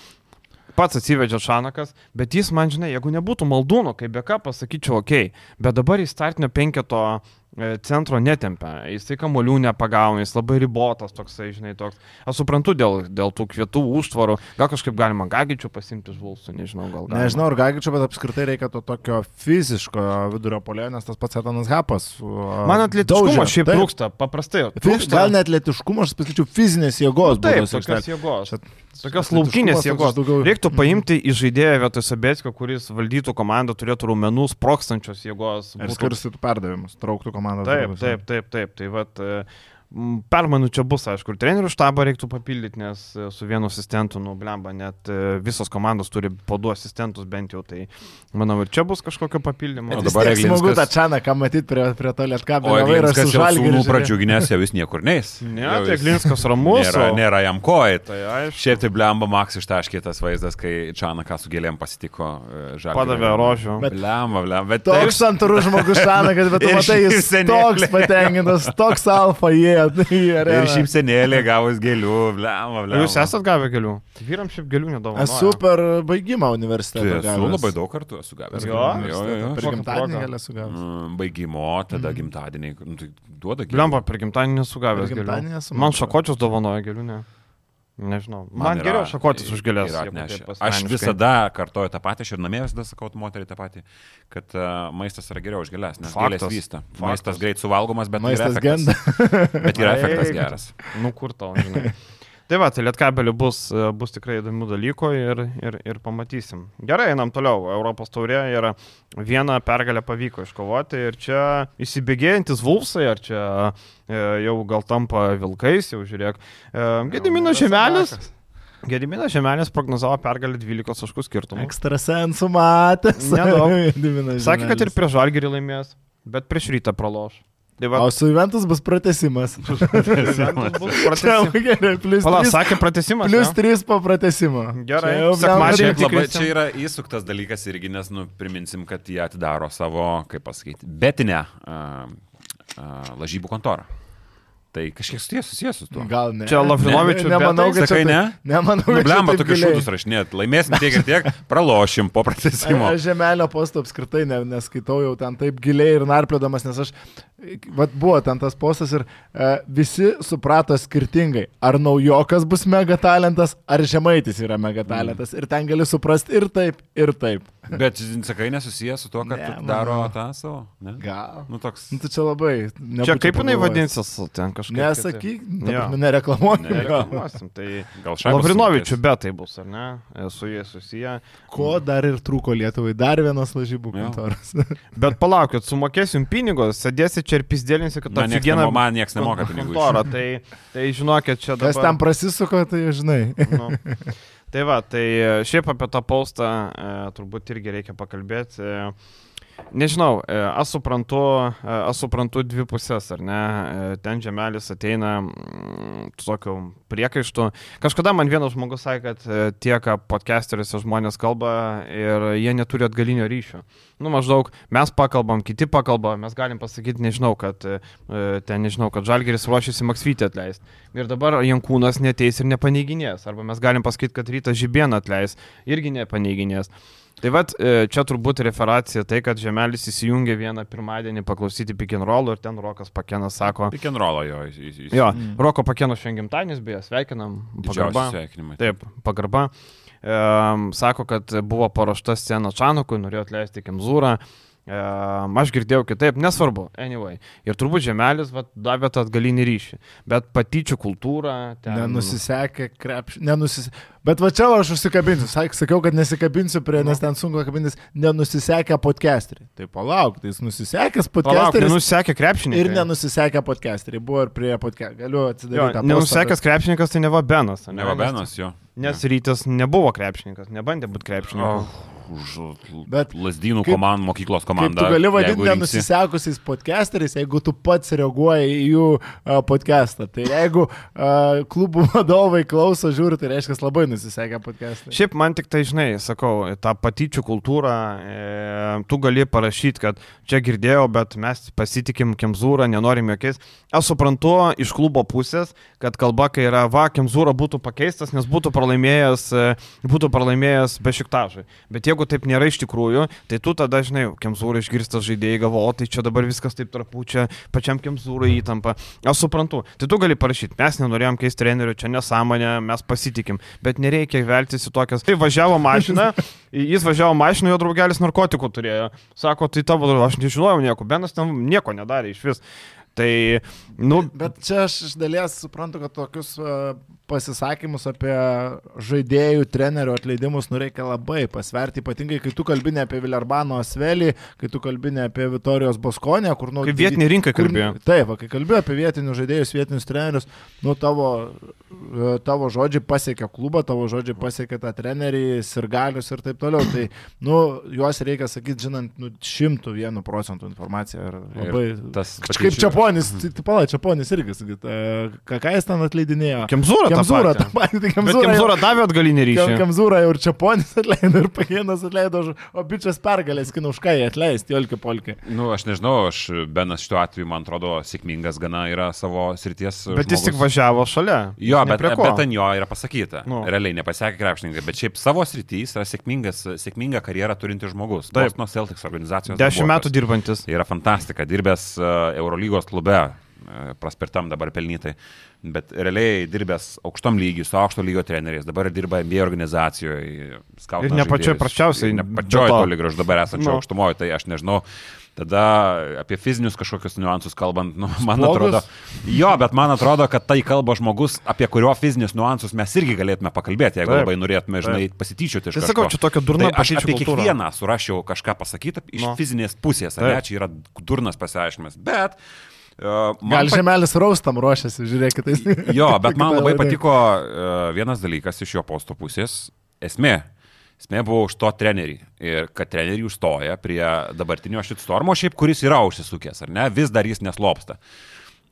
Speaker 1: pats atsivedžia Šanakas, bet jis man, žinai, jeigu nebūtų maldūno, kaip beka, pasakyčiau, okay, bet dabar į startinio penketo centro netempia, jisai kamolių nepagauna, jis labai ribotas toksai, žinai, toks. Aš suprantu dėl, dėl tų kvietų užtvarų, gal kažkaip galima gagičių pasimti iš Vulsų, nežinau, gal galima.
Speaker 2: Nežinau, ar Gagičio, bet apskritai reikia to tokio fiziško vidurio polio, nes tas pats Etanas Hapas.
Speaker 1: Man atletiškumo šiaip trūksta, paprastai.
Speaker 2: Trūksta. Gal net atletiškumo, aš pasakyčiau, fizinės jėgos.
Speaker 1: Taip,
Speaker 2: būdas
Speaker 1: tokios
Speaker 2: aikštelėj.
Speaker 1: jėgos. Tokios laukinės jėgos.
Speaker 2: daugiau-
Speaker 1: Reiktų paimti į žaidėją vietoj Sabetskio, kuris valdytų komandą, turėtų raumenų, sprokstančios jėgos.
Speaker 2: Ir
Speaker 1: būtų-
Speaker 2: skirstytų perdavimus, trauktų komandą.
Speaker 1: Taip, taip, taip, taip. Tai vat, e, m, permainų čia bus, aišku, ir trenerių štabą reiktų papildyti, nes e, su vienu asistentu, nu, blemba, net e, visos komandos turi po du asistentus bent jau, tai manau, ir čia bus kažkokio papildymo.
Speaker 3: O
Speaker 2: Vis
Speaker 3: dabar
Speaker 2: tiek smagu tą čaną, ką matyti prie, prie to lietkabelio.
Speaker 3: O
Speaker 2: vairo su žiūrėjo.
Speaker 3: pradžiuginės, jau jis niekur neis.
Speaker 1: Ne, tai Glinskas ramus.
Speaker 3: Nėra,
Speaker 1: o-
Speaker 3: nėra jam kojai.
Speaker 1: Tai aišku.
Speaker 3: Šiaip tai blemba Maks ištaškė tas vaizdas, kai Čanaką su gėlėm pasitiko žalį.
Speaker 1: Padavė rožių.
Speaker 3: Bet blemba, blemba. Bet
Speaker 2: Toks santūrus žmogus Šanakas, bet tu matai, jis toks patenkintas, toks alfa jie.
Speaker 3: Ir šypsenėlė gavus gėlių, blemba, blemba.
Speaker 1: Jūs esate gavę gėlių? Vyram šiaip gėlių nedavau.
Speaker 2: Esu per baigimą universitetą.
Speaker 3: Tai esu labai daug kartų esu gavęs.
Speaker 1: Jo?
Speaker 3: jo, jo, jo.
Speaker 2: Per gimtadienį gal esu gavęs.
Speaker 3: Mm, Baigimo, tada gimtadieniai. Nu, tai duoda gėlių.
Speaker 1: Blemba, per gimtadienį nesu gavęs
Speaker 2: gimtadienį
Speaker 1: gėlių.
Speaker 2: esu,
Speaker 1: Man šakočius dovanoja gėlių, ne? Nežinau. Man,
Speaker 3: yra-
Speaker 1: geriau šakotis už gėlės.
Speaker 3: Aš visada kartoju tą patį, aš ir namie visada sakau moteriai tą patį, kad uh, maistas yra geriau už gėlės, nes
Speaker 1: Faktas.
Speaker 3: gėlės vysta.
Speaker 1: Faktas.
Speaker 3: Maistas greit suvalgomas, bet
Speaker 2: Maistas genda.
Speaker 3: Bet yra efektas geras.
Speaker 1: Nu kur tau, žinai. Tai va, tai lietkabeliu bus, e, bus tikrai įdomių dalykų ir, ir, ir pamatysim. Gerai, einam toliau. Europos taurė ir vieną pergalę pavyko iškovoti ir čia įsibėgėjantis Vulsai, ar čia e, jau gal tampa vilkais, jau žiūrėk. E, Gedimino žemelis. Gediminas Žemelis prognozavo pergalę 12 taškų skirtumų.
Speaker 2: Ekstrasensų matęs.
Speaker 1: Sakė, kad ir
Speaker 2: Žemelis.
Speaker 1: prie žalgerį laimės, bet prieš rytą praloš. Tai va,
Speaker 2: O su Juventus bus pratesimas.
Speaker 1: Pala,
Speaker 2: 3,
Speaker 1: sakė pratęsimas.
Speaker 2: plus
Speaker 1: jo?
Speaker 2: 3 po pratesimo.
Speaker 1: Gerai,
Speaker 3: Šiaip labai, čia yra įsuktas dalykas irgi, nes, nu, priminsim, kad jie atidaro savo, kaip pasakyti, betinę uh, uh, lažybų kontorą. Tai kažkiek susijęs, susijęs su tuo.
Speaker 2: Gal ne.
Speaker 1: Čia Lavrinovičių
Speaker 2: Ne- Nemanau, kad
Speaker 3: Sakai ne?
Speaker 2: Nemanau, kad čia
Speaker 3: Nublemba
Speaker 2: taip
Speaker 3: tokius šūdus rašinėt. Laimėsim tiek ir tiek, pralošim po pratesimo.
Speaker 2: Aš žemelio posto apskritai ne, neskaitau jau ten taip giliai ir narpliodamas, nes aš, vad buvo ten tas postas ir e, visi suprato skirtingai, ar naujokas bus mega talentas, ar žemaitis yra mega talentas. Ir ten gali suprasti ir taip, ir taip.
Speaker 3: Bet, sakai, nesusijęs su tuo, kad
Speaker 2: Ne,
Speaker 3: daro tą savo. Ne?
Speaker 2: Gal.
Speaker 3: Nu, toks.
Speaker 2: Nu, tai čia labai.
Speaker 1: Čia kaip jinai vadinsis ten kažkaip.
Speaker 2: Nesakyk,
Speaker 1: Jo.
Speaker 2: dabar nereklamuok.
Speaker 3: Ne.
Speaker 1: Nereklamuosim. Tai
Speaker 3: Gal šaibas
Speaker 1: Lavrinovičių betai bus, ar ne? E, Su jais susiję.
Speaker 2: Ko dar ir trūko Lietuvai? Dar vienas lažybų kontoras.
Speaker 1: Bet palaukit, sumokėsim pinigus, sėdėsi čia ir pizdėlinsi, kad
Speaker 3: nieks nemo- man nieks nemoka pinigų.
Speaker 1: kontorą. Tai, tai žinokit, čia dabar.
Speaker 2: Kas ten prasisuko, tai žinai.
Speaker 1: Nu. Tai va, tai e, šiaip apie tą postą e, turbūt irgi reikia pakalbėti. E, nežinau, e, aš suprantu, e, aš suprantu dvi pusės, ar ne? E, ten žemelis ateina mm, tokiu priekaištu. Kažkada man vienas žmogus sakė, kad e, tiek podcasteriuose žmonės kalba ir jie neturi atgalinio ryšio. Nu, maždaug mes pakalbam, kiti pakalba, mes galim pasakyti, nežinau, kad ten, nežinau, kad Žalgeris ruošiasi Maksvytį atleisti. Ir dabar Jankūnas neteis ir nepaneiginės. Arba mes galim pasakyti, kad Rytas Žibieną atleis, irgi nepaneiginės. Tai vad, e, čia turbūt referacija tai, kad Žemelis įsijungė vieną pirmadienį paklausyti roll ir ten Rokas Pakenas sako,
Speaker 3: roll jo. jis- jis-
Speaker 1: jo,
Speaker 2: Mm.
Speaker 1: Roko Pakeno šiandien gimtadienis, beje, sveikinam, pagarba. Taip, pagarba. Um, sako, kad buvo paruošta scena Čanukui, norėjo atleisti Kemzūrą. Um, aš girdėjau kitaip, nesvarbu, anyway. Ir turbūt Žemelis vat, davė tą atgalinį ryšį. Bet patyčių kultūra. Ten...
Speaker 2: Nenusisekė krepšį. Nenusis... Bet va čia aš užsikabinsiu. Sak- Sakiau, kad nesikabinsiu prie, nes ten sunku kabintis. Nenusisekė podcasteriai. Tai palauk, tai jis nusisekęs
Speaker 1: Palauk,
Speaker 2: podcasteris.
Speaker 1: nenusekė krepšininkai.
Speaker 2: Ir nenusisekė podcasteriai. Buvo ir prie podcast. Galiu atsidaryti. postą,
Speaker 1: krepšininkas tai neva Benas. ane?
Speaker 3: Ne Vabenas jo.
Speaker 1: Nes rytas nebuvo krepšininkas, nebandė būti krepšininkas.
Speaker 3: Oh, už
Speaker 2: Bet
Speaker 3: lasdynų komandų, mokyklos komandą.
Speaker 2: tu gali vadinti
Speaker 3: rinksi-
Speaker 2: nenusisekusiais podcasteriais, jeigu tu pats reaguoji į jų podcastą. Tai jeigu uh, klubų vadovai klauso, žiūri, tai reiškia labai nusisekę podcastai.
Speaker 1: Šiaip man tik tai, žinai, sakau, tą patyčių kultūrą, e, tu gali parašyti, kad čia girdėjau, bet mes pasitikim Kemzūrą, nenorim jokiais. Aš suprantu iš klubo pusės, kad kalba, kai yra, va, Kemzūra būtų pakeistas, nes būtų pralaimėjęs, e, būtų pralaimėjęs be šiktažai. Bet jeigu taip nėra iš tikrųjų, tai tu tada, žinai, Kemzūra išgirstas žaidėjai galvo, o tai čia dabar viskas taip trapučia, pačiam Kemzūrai įtampa. Aš suprantu. Tai tu gali parašyti, mes nenorėjom keisti trenerių, čia nesąmonė, mes pasitikim, bet nereikia veltis į tokias. Tai važiavo mašina, jis važiavo mašina, jo draugelis narkotikų turėjo. Sako, tai tavo, aš nežinojau nieko, Benas ten nieko nedarė iš vis. Tai, nu,
Speaker 2: Bet čia aš iš dalies suprantu, kad tokius uh, pasisakymus apie žaidėjų, trenerių atleidimus nu reikia labai pasverti, ypatingai kai tu kalbini apie Vilerbano Asvelį, kai tu kalbini apie Vitorijos Boskonę, kur nu...
Speaker 1: kaip vietinė rinka
Speaker 2: kur-
Speaker 1: kalbėjo.
Speaker 2: Taip, va, kai kalbėjau apie vietinius žaidėjus, vietinius trenerius, nu tavo, e, tavo žodžiai pasiekia klubą, tavo žodžiai pasiekia tą trenerį, sirgalius ir taip toliau. Tai, nu, juos reikia sakyti, žinant, nu, šimtų vienų procentų informaciją. Ir labai...
Speaker 3: Ir tas
Speaker 2: Kažkaip
Speaker 3: patyčių-
Speaker 2: Čiaponis, tai tai pala, Čiaponis irgi, sakyt, e, ką, ką jis ten atleidinėjo?
Speaker 1: Kemzūra. Patį.
Speaker 2: tą patį, tai jau-
Speaker 1: Kemzūra davė atgalinį ryšį.
Speaker 2: Kem- Kemzūra jau ir Čiaponis atleido, ir Pakėnas atleido, už- o bičias pergalės, kinuškai atleisti, Jolki Polki.
Speaker 3: Nu, aš nežinau, aš Benas šituo atveju, man atrodo, sėkmingas gana yra savo srities.
Speaker 1: Bet jis
Speaker 3: žmogus.
Speaker 1: tik važiavo šalia.
Speaker 3: Jo, bet, bet ant jo yra pasakyta.
Speaker 1: Nu.
Speaker 3: Realiai nepasiekė krepšininkai, bet šiaip savo srityje yra sėkmingas, sėkmingą karjerą turintis žmogus.
Speaker 1: Taip.
Speaker 3: Nuo Celtics organizacijos.
Speaker 1: Dešimt metų dirbantis.
Speaker 3: Tai yra fantastika, dirbęs uh, Eurolygos klube, uh, praspirtam dabar pelnytai, bet realiai dirbęs aukštom lygiui, su aukšto lygio treneriais, dabar dirba MBA organizacijoje.
Speaker 1: Ir ne pačioj prasčiausiai,
Speaker 3: Ne
Speaker 1: be
Speaker 3: pačioj
Speaker 1: to.
Speaker 3: toli gražu dabar esančio
Speaker 1: Nu.
Speaker 3: no. aukštumoje, tai aš nežinau. Tada apie fizinius kažkokius niuansus kalbant, nu, man
Speaker 2: Slogus?
Speaker 3: atrodo, jo, bet man atrodo, kad tai kalba žmogus, apie kurio fizinius niuansus mes irgi galėtume pakalbėti, jeigu
Speaker 1: Taip.
Speaker 3: labai norėtume, žinai, pasityčioti iš
Speaker 1: Tai
Speaker 3: kažko.
Speaker 1: sakau, čia tokia durna
Speaker 3: tai aš apie
Speaker 1: kultūra.
Speaker 3: kiekvieną surašiau kažką pasakyti iš
Speaker 1: Nu.
Speaker 3: no. fizinės pusės, ar ne, čia yra durnas pasiaiškinimas, bet man
Speaker 2: Gal
Speaker 3: pat-
Speaker 2: žemelis raustam ruošiasi, žiūrėkit. tai-
Speaker 3: Jo, bet man labai patiko uh, vienas dalykas iš jo posto pusės - esmė. Esmė buvo už to trenerį. Ir kad trenerių užstoja prie dabartinio šitstormo, šiaip kuris yra užsisukęs, ar ne, vis dar jis neslopsta.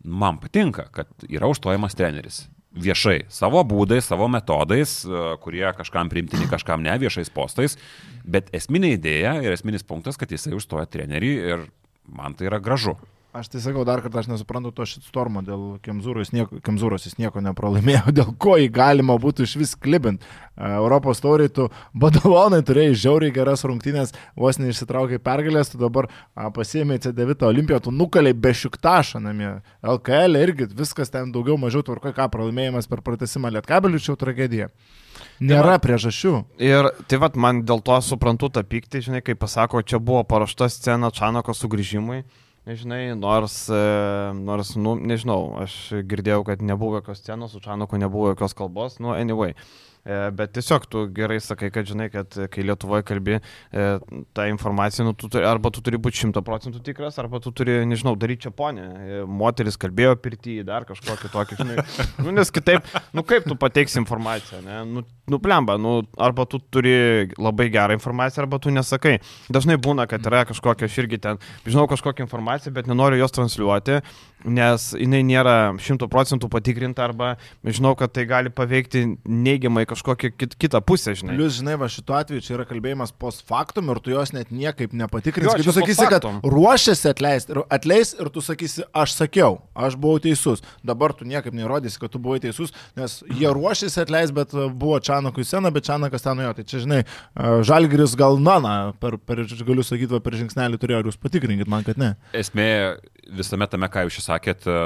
Speaker 3: Man patinka, kad yra užstojamas treneris. Viešai, savo būdais, savo metodais, e, kurie kažkam primtini, kažkam ne, viešais postais. Bet esminė idėja ir esminis punktas, kad jisai užstoja trenerį ir man tai yra gražu.
Speaker 2: Aš tai sakau dar kartą, aš nesuprantu to šitstormo dėl Kemzūros, Kemzūros jis nieko nepralaimėjo, dėl ko jį galima būtų iš vis klibint. Europos tauriai tu badalonai turėjai žiauriai geras rungtynės, vos neišsitraukai pergalės, tu dabar pasiėmė C9 olimpiją, tu nukaliai be šiuktašą namie. LKL irgi viskas ten daugiau mažiau tvarko, ką pralaimėjimas per pratesimą lietkabelių čia tragedija. Nėra tai priežasčių.
Speaker 1: Ir tai vad, man dėl to suprantu tą pyktį, žinai, kai pasako, čia buvo paruošta scena Čanako sugrįžimui. Nežinai, nors, e, nors, nu, nežinau, aš girdėjau, kad nebuvo jokios scenos, su Čanoku nebuvo jokios kalbos, nu, anyway. E, bet tiesiog tu gerai sakai, kad žinai, kad kai Lietuvoje kalbi e, tą informaciją, nu, tu turi, arba tu turi būti šimta procentų tikras, arba tu turi, nežinau, daryti čia ponę. E, moteris kalbėjo pirtį, dar kažkokį tokį, žinai. Nu, nes kitaip, nu kaip tu pateiksi informaciją, ne? Nu, nu plemba, nu, arba tu turi labai gerą informaciją, arba tu nesakai. Dažnai būna, kad yra kažkokia, aš irgi ten, žinau kažkokią informaciją, bet nenoriu jos transliuoti, nes jinai nėra šimtų procentų patikrinta, arba žinau, kad tai gali paveikti neigiamai kažkokią kažkokią kit, kitą pusę, žinai.
Speaker 2: Plius, žinai, va šituo atveju čia yra kalbėjimas post factum ir tu jos net niekaip nepatikrinsi. Tu sakysi, kad ruošiasi atleisti ir atleis ir tu sakysi, aš sakiau, aš buvau teisus. Dabar tu niekaip nerodysi, kad tu buvai teisus, nes jie ruošiasi atleisti, bet e, buvo Čanakui sena, bet Čanakas ten nuėjo. Tai čia, žinai, e, Žalgris gal nana, per, per, galiu sakyti, va, per žingsnelį turėjo, ar jūs patikrinkit man, kad ne.
Speaker 3: Esmė visame tame, ką jūs sakėt, e,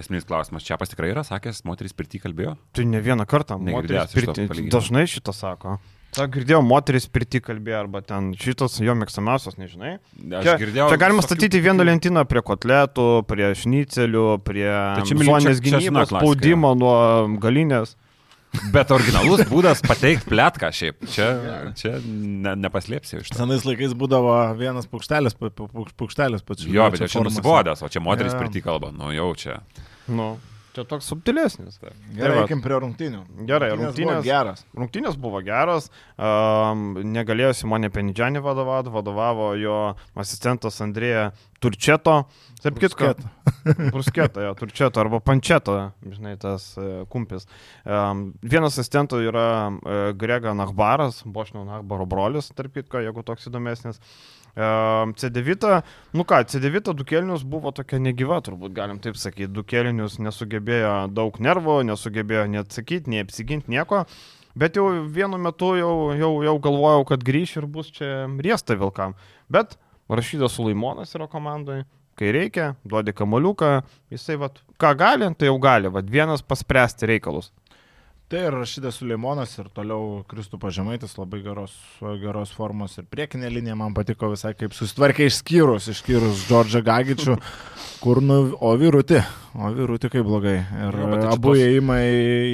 Speaker 3: esminis klausimas, čia pas tikrai yra sakęs, moteris pirti kalbėjo?
Speaker 1: Tai ne vieną kartą. Moteris pirti, dažnai šitą sako. Ta girdėjau, moteris pirti kalbėjo, arba ten šitas jo mėgstamiausias, nežinai.
Speaker 3: Aš čia, girdėjau.
Speaker 1: Čia galima statyti vieną lentyną prie kotletų, prie šnicelių, prie žmonės gynybos, spaudimo nuo galinės.
Speaker 3: Bet originalus būdas pateikti plėtką šiaip. Čia, čia ne, nepaslėpsi iš to.
Speaker 2: Senais laikais būdavo vienas paukštelis, paukštelis pats.
Speaker 3: Jo, bet čia nusibodęs, o čia moteris ja. pirti kalba. Nu jau čia.
Speaker 1: Nu. Čia toks subtilesnis.
Speaker 2: Tai. Gerai, eikim prie rungtynių.
Speaker 1: Gerai, rungtynės, rungtynės, geras. rungtynės buvo geras. Um, negalėjo Simonė Penidžianį vadovauti, vadovavo jo asistentas Andrėja Turčeto. Taip kitko. Brusketa, jo, Turčeto arba Pančeto, žinai, tas uh, kumpis. Um, vienas asistentų yra uh, Grega Nachbaras, Bošnio Nachbaro brolis, tarp kitko, jeigu toks įdomesnis. C9, nu ką, C9 du kelnius buvo tokia negyva, turbūt galim taip sakyti. Du kelnius nesugebėjo daug nervų, nesugebėjo neatsakyti, nei apsiginti nieko. Bet jau vienu metu jau, jau, jau galvojau, kad grįš ir bus čia riesta vilkam. Bet Rašydas Sulaimonas yra komandoje, kai reikia, duodi kamoliuką, jisai, vat, ką gali, tai jau gali, vat, vienas paspręsti reikalus.
Speaker 2: Tai ir Rašydas Suleimonas ir toliau Kristų pažemaitis labai geros, geros formos ir priekinė linija man patiko visai kaip susitvarkė išskyrus, išskyrus Džordžą Gagičių, kur nu, o vyrutį, o vyrutį kaip blogai. Ir jo, tai abu įėjimai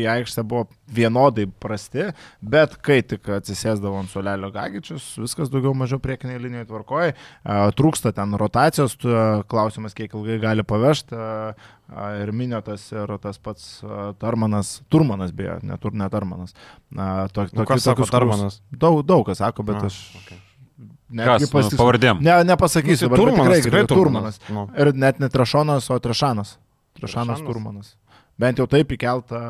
Speaker 2: į aikštę buvo vienodai prasti, bet kai tik atsisėsdavo ant solelio Gagičius, viskas daugiau mažiau priekinė linija tvarkoja, trūksta ten rotacijos, klausimas, kiek ilgai gali pavežti ir Minėtas, ir tas pats Tarmanas, Turmanas beje, netur, net Tarmanas.
Speaker 1: To, nu, kas sako Tarmanas?
Speaker 2: Daug, daug kas sako, bet A, aš... Okay.
Speaker 3: Netgi nu, pastis... pavardėm.
Speaker 2: Ne, nepasakysiu,
Speaker 1: nu, tai turmanas, tikrai, tikrai
Speaker 2: Turmanas. turmanas. Nu. Ir net ne Trašonas, o Trašanas. Trašanas Turmanas. Bent jau taip įkelta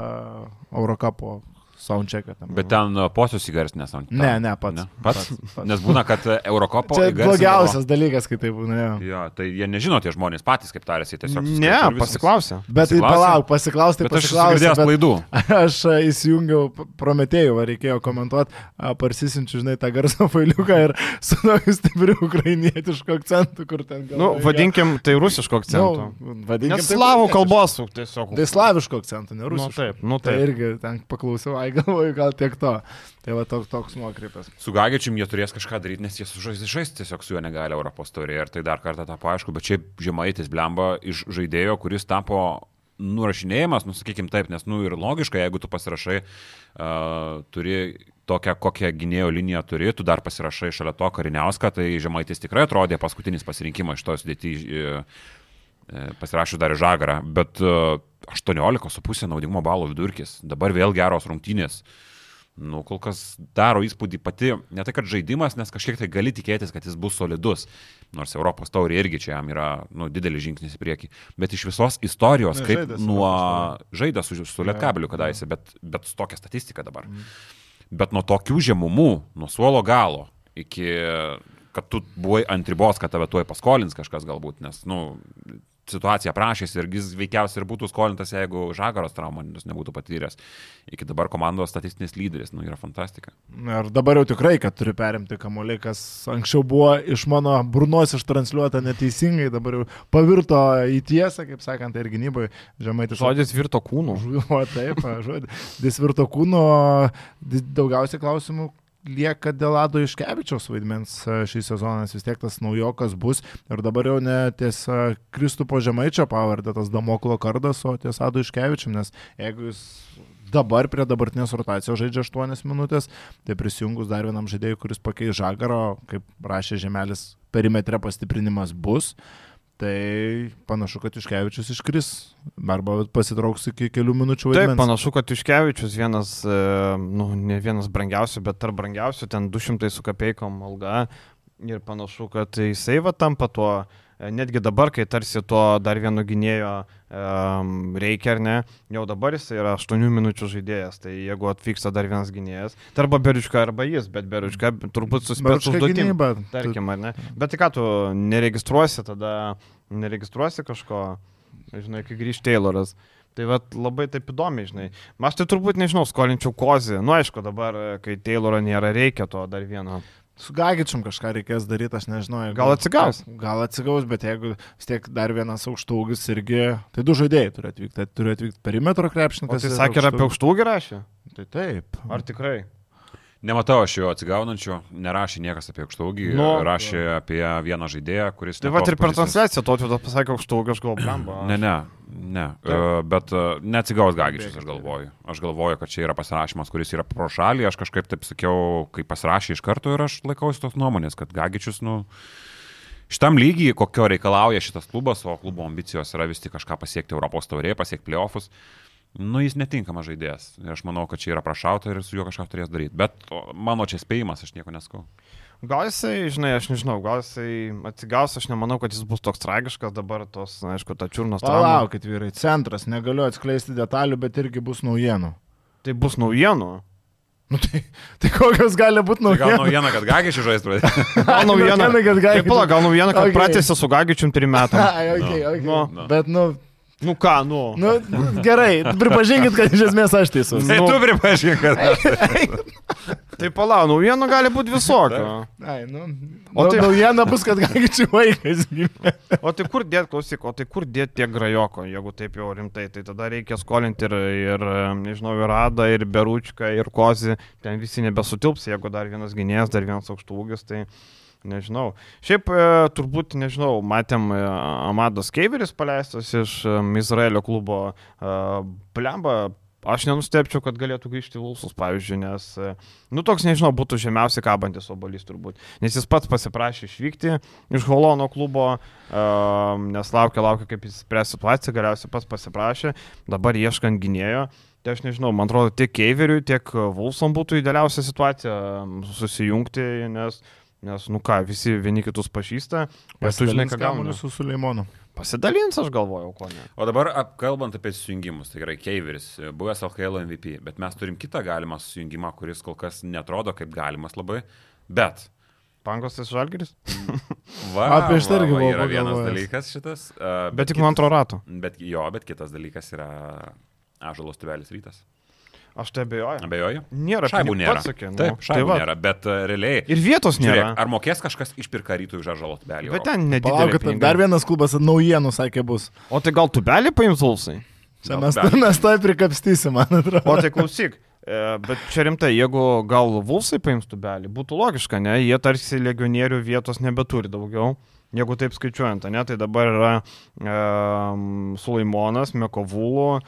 Speaker 2: Eurocapo soundchecką.
Speaker 3: Bet ten uh, posius įgarsinės soundchecką.
Speaker 2: Ne, ne, pats.
Speaker 3: Ne? Pats? pats, pats. Nes būna, kad uh, Eurocopo.
Speaker 2: Tai blogiausias dalykas, kai tai būna. Jo.
Speaker 3: jo, tai jie nežino tie žmonės patys, kaip tarėsi, tiesiog.
Speaker 1: Ne, pasiklausė.
Speaker 2: Bet tai palauk, pasiklausė, tai pasiklausė.
Speaker 3: Aš klaidų.
Speaker 2: Aš uh, įsijungiau Prometėjų, reikėjo komentuoti, parsisinčiu, žinai, tą garso failiuką ir su tokiu stipriu ukrainietišku akcentu, kur ten gal.
Speaker 1: Nu, vadinkim, tai rusiško akcentu. Nu, vadinkim. Nes slavų kalbos tiesiog.
Speaker 2: Tai slaviško akcentu, ne
Speaker 1: nu,
Speaker 2: rusiško.
Speaker 1: Nu, taip, nu taip.
Speaker 2: Tai irgi ten paklausiau, ai galvoju, gal tiek to. Tai va toks, toks nuokrypis.
Speaker 3: Su Gagičium jie turės kažką daryti, nes jie sužais žaisti tiesiog su juo negali Europos taurėje ir tai dar kartą tapo aišku, bet šiaip žemaitis blemba iš žaidėjo, kuris tapo nurašinėjimas, nusakykime taip, nes, nu ir logiška, jeigu tu pasirašai, uh, turi tokią, kokią gynėjo liniją turi, tu dar pasirašai šalia to kariniauską, tai žemaitis tikrai atrodė paskutinis pasirinkimas iš to sudėti uh, pasirašęs dar į žagarą, bet uh, 18,5 naudingumo balų vidurkis, dabar vėl geros rungtynės. Nu, kol kas daro įspūdį pati, ne tai kad žaidimas, nes kažkiek tai gali tikėtis, kad jis bus solidus, nors Europos taurė irgi čia jam yra nu, didelis žingsnis į priekį, bet iš visos istorijos, ne, kaip žaidės, nuo žaidęs su, su Lietkabiliu kadaise, bet, bet tokia statistika dabar. Mm. Bet nuo tokių žemumų, nuo suolo galo iki kad tu buvai ant ribos, kad tave tuoj paskolins kažkas galbūt, nes, nu, situaciją prašėsi ir jis veikiausiai ir būtų skolintas, jeigu Žagaros traumonės nebūtų patyręs. Iki dabar komandos statistinis lyderis, nu yra fantastika.
Speaker 2: Ir dabar jau tikrai, kad turi perimti kamuolį, kas anksčiau buvo iš mano burnos ištransliuota neteisingai, dabar jau pavirto į tiesą, kaip sakant, ir gynybai žemai tiesiog.
Speaker 1: Žodis virto kūnu.
Speaker 2: O taip, žodis virto kūno, daugiausiai klausimų lieka dėl Ado Iškevičiaus vaidmens e, šį sezoną, vis tiek tas naujokas bus ir dabar jau ne ties e, Kristupo Žemaičio pavardė, tas Damoklo kardas, o ties Ado Iškevičiam, nes jeigu jis dabar prie dabartinės rotacijos žaidžia 8 minutės, tai prisijungus dar vienam žaidėjui, kuris pakeis žagaro, kaip rašė Žemelis, perimetre pastiprinimas bus. Uh, tai panašu, kad Iškevičius iškris arba pasitrauks iki kelių minučių.
Speaker 1: Vaidmens. Taip, panašu, kad Iškevičius vienas, e, nu, ne vienas brangiausių, bet tarp brangiausių, ten 200 su kapeikom alga ir panašu, kad jisai va tampa tuo E, netgi dabar, kai tarsi to dar vieno gynėjo um, reikia ar ne, jau dabar jis yra 8 minučių žaidėjas, tai jeigu atvyksta dar vienas gynėjas, tai arba Berička, arba jis, bet Berička turbūt suspės užduotim, tarkim, ar ne. Bet tai ką tu neregistruosi, tada neregistruosi kažko, žinai, kai grįž Tayloras. Tai va labai taip įdomi, žinai. Aš tai turbūt nežinau, skolinčiau kozį. Nu aišku, dabar, kai Tayloro nėra, reikia to dar vieno.
Speaker 2: Su Gagičiam kažką reikės daryti, aš nežinau. Jeigu,
Speaker 1: gal atsigaus?
Speaker 2: Gal atsigaus, bet jeigu vis tiek dar vienas aukštūgis irgi, tai du žaidėjai turi atvykti. Tai turi atvykti perimetro krepšininkas.
Speaker 1: O tai sakė ir apie aukštūgį rašė?
Speaker 2: Tai taip.
Speaker 1: Ar tikrai?
Speaker 3: Nematau aš jo atsigaunančio, nerašė niekas apie aukštaugį, nu, rašė jo. apie vieną žaidėją, kuris...
Speaker 1: Tai va ir per transliaciją to atveju pasakė aukštaugį, aš galvoju, blamba.
Speaker 3: Ne, ne, ne, uh, bet uh, neatsigaus Gagičius, aš galvoju. Aš galvoju, kad čia yra pasirašymas, kuris yra pro šalį, aš kažkaip taip sakiau, kai pasirašė iš karto ir aš laikausi tos nuomonės, kad Gagičius, nu... Šitam lygiai, kokio reikalauja šitas klubas, o klubo ambicijos yra vis tik kažką pasiekti Europos taurėje, pasiekti playoffus, uh, nu, jis netinkamas žaidėjas. Ir aš manau, kad čia yra prašauta ir su juo kažką turės daryti. Bet mano čia spėjimas, aš nieko neskau.
Speaker 1: Gal jisai, žinai, aš nežinau, gal jisai atsigaus, aš nemanau, kad jis bus toks tragiškas dabar, tos, aišku, ta čiurnos.
Speaker 2: Palaukit, vyrai, centras, negaliu atskleisti detalių, bet irgi bus naujienų.
Speaker 1: Tai bus naujienų.
Speaker 2: Nu, tai, tai kokios gali būti naujienos?
Speaker 3: Tai gal naujiena, kad Gagičius žais pradės.
Speaker 1: gal naujiena, kad Gagičius. Pala, gal naujiena, kad okay. pratęsė su Gagičium trim metam.
Speaker 2: Ai, okay, okay. No. No. Bet, nu,
Speaker 1: Nu ką, nu.
Speaker 2: nu. Gerai, pripažinkit, kad iš esmės aš teisus.
Speaker 3: Tai
Speaker 2: nu.
Speaker 3: tu pripažink, kad aš
Speaker 1: teisus. tai palauk, naujienų gali būti visokio.
Speaker 2: Ai, nu. O tai naujiena bus, kad gali čia vaikas gimė.
Speaker 1: o tai kur dėt, klausyk, o tai kur dėt tiek grajoko, jeigu taip jau rimtai, tai tada reikia skolinti ir, ir nežinau, ir Radą, ir Beručką, ir Kozį, ten visi nebesutilps, jeigu dar vienas gynėjas, dar vienas aukštūgis, tai... Nežinau. Šiaip e, turbūt, nežinau, matėm e, Amados Keiveris paleistas iš e, Izraelio klubo Plemba. Aš nenustepčiau, kad galėtų grįžti į Vulsus, pavyzdžiui, nes, nu, toks, nežinau, būtų žemiausiai kabantis obalys turbūt. Nes jis pats pasiprašė išvykti iš Holono klubo, nes laukia, laukia, kaip jis spręs situaciją, galiausiai pats pasiprašė, dabar ieškant gynėjo. Tai aš nežinau, man atrodo, tiek Keiveriui, tiek Vulsom būtų idealiausia situacija susijungti, nes uh, Nes, nu ką, visi vieni kitus pažįsta.
Speaker 2: Bet tu žinai, ką gauni su Suleimonu.
Speaker 1: Pasidalins, aš galvojau, ko ne.
Speaker 3: O dabar, kalbant apie susijungimus, tai gerai, Keiveris, buvęs LKL MVP, bet mes turim kitą galimą susijungimą, kuris kol kas netrodo kaip galimas labai, bet.
Speaker 1: Pankos tas žalgeris?
Speaker 3: Va, apie šitą irgi buvo. Yra vienas galvojęs. dalykas šitas. Uh,
Speaker 1: bet, bet tik nuo antro rato.
Speaker 3: Bet jo, bet kitas dalykas yra Ažalos tuvelis rytas.
Speaker 1: Aš tai abejoju.
Speaker 3: Abejoju?
Speaker 1: Nėra
Speaker 3: šaibų nėra.
Speaker 1: Sakė, nu,
Speaker 3: Taip, šaibų tai nėra, bet uh, realiai.
Speaker 1: Ir vietos nėra. Žiūrėk,
Speaker 3: ar mokės kažkas išpirka rytų už žalot belį?
Speaker 1: Bet ten nedidelis.
Speaker 2: Dar vienas klubas naujienų sakė bus.
Speaker 1: O tai gal tu belį paims Ulsai?
Speaker 2: Čia mes, mes tai prikapstysim, man atrodo.
Speaker 1: O tai klausyk. E, bet čia rimtai, jeigu gal Vulsai paims tubelį, būtų logiška, ne? Jie tarsi legionierių vietos nebeturi daugiau. Jeigu taip skaičiuojant, ne, tai dabar yra e, Sulaimonas, Mekovulų,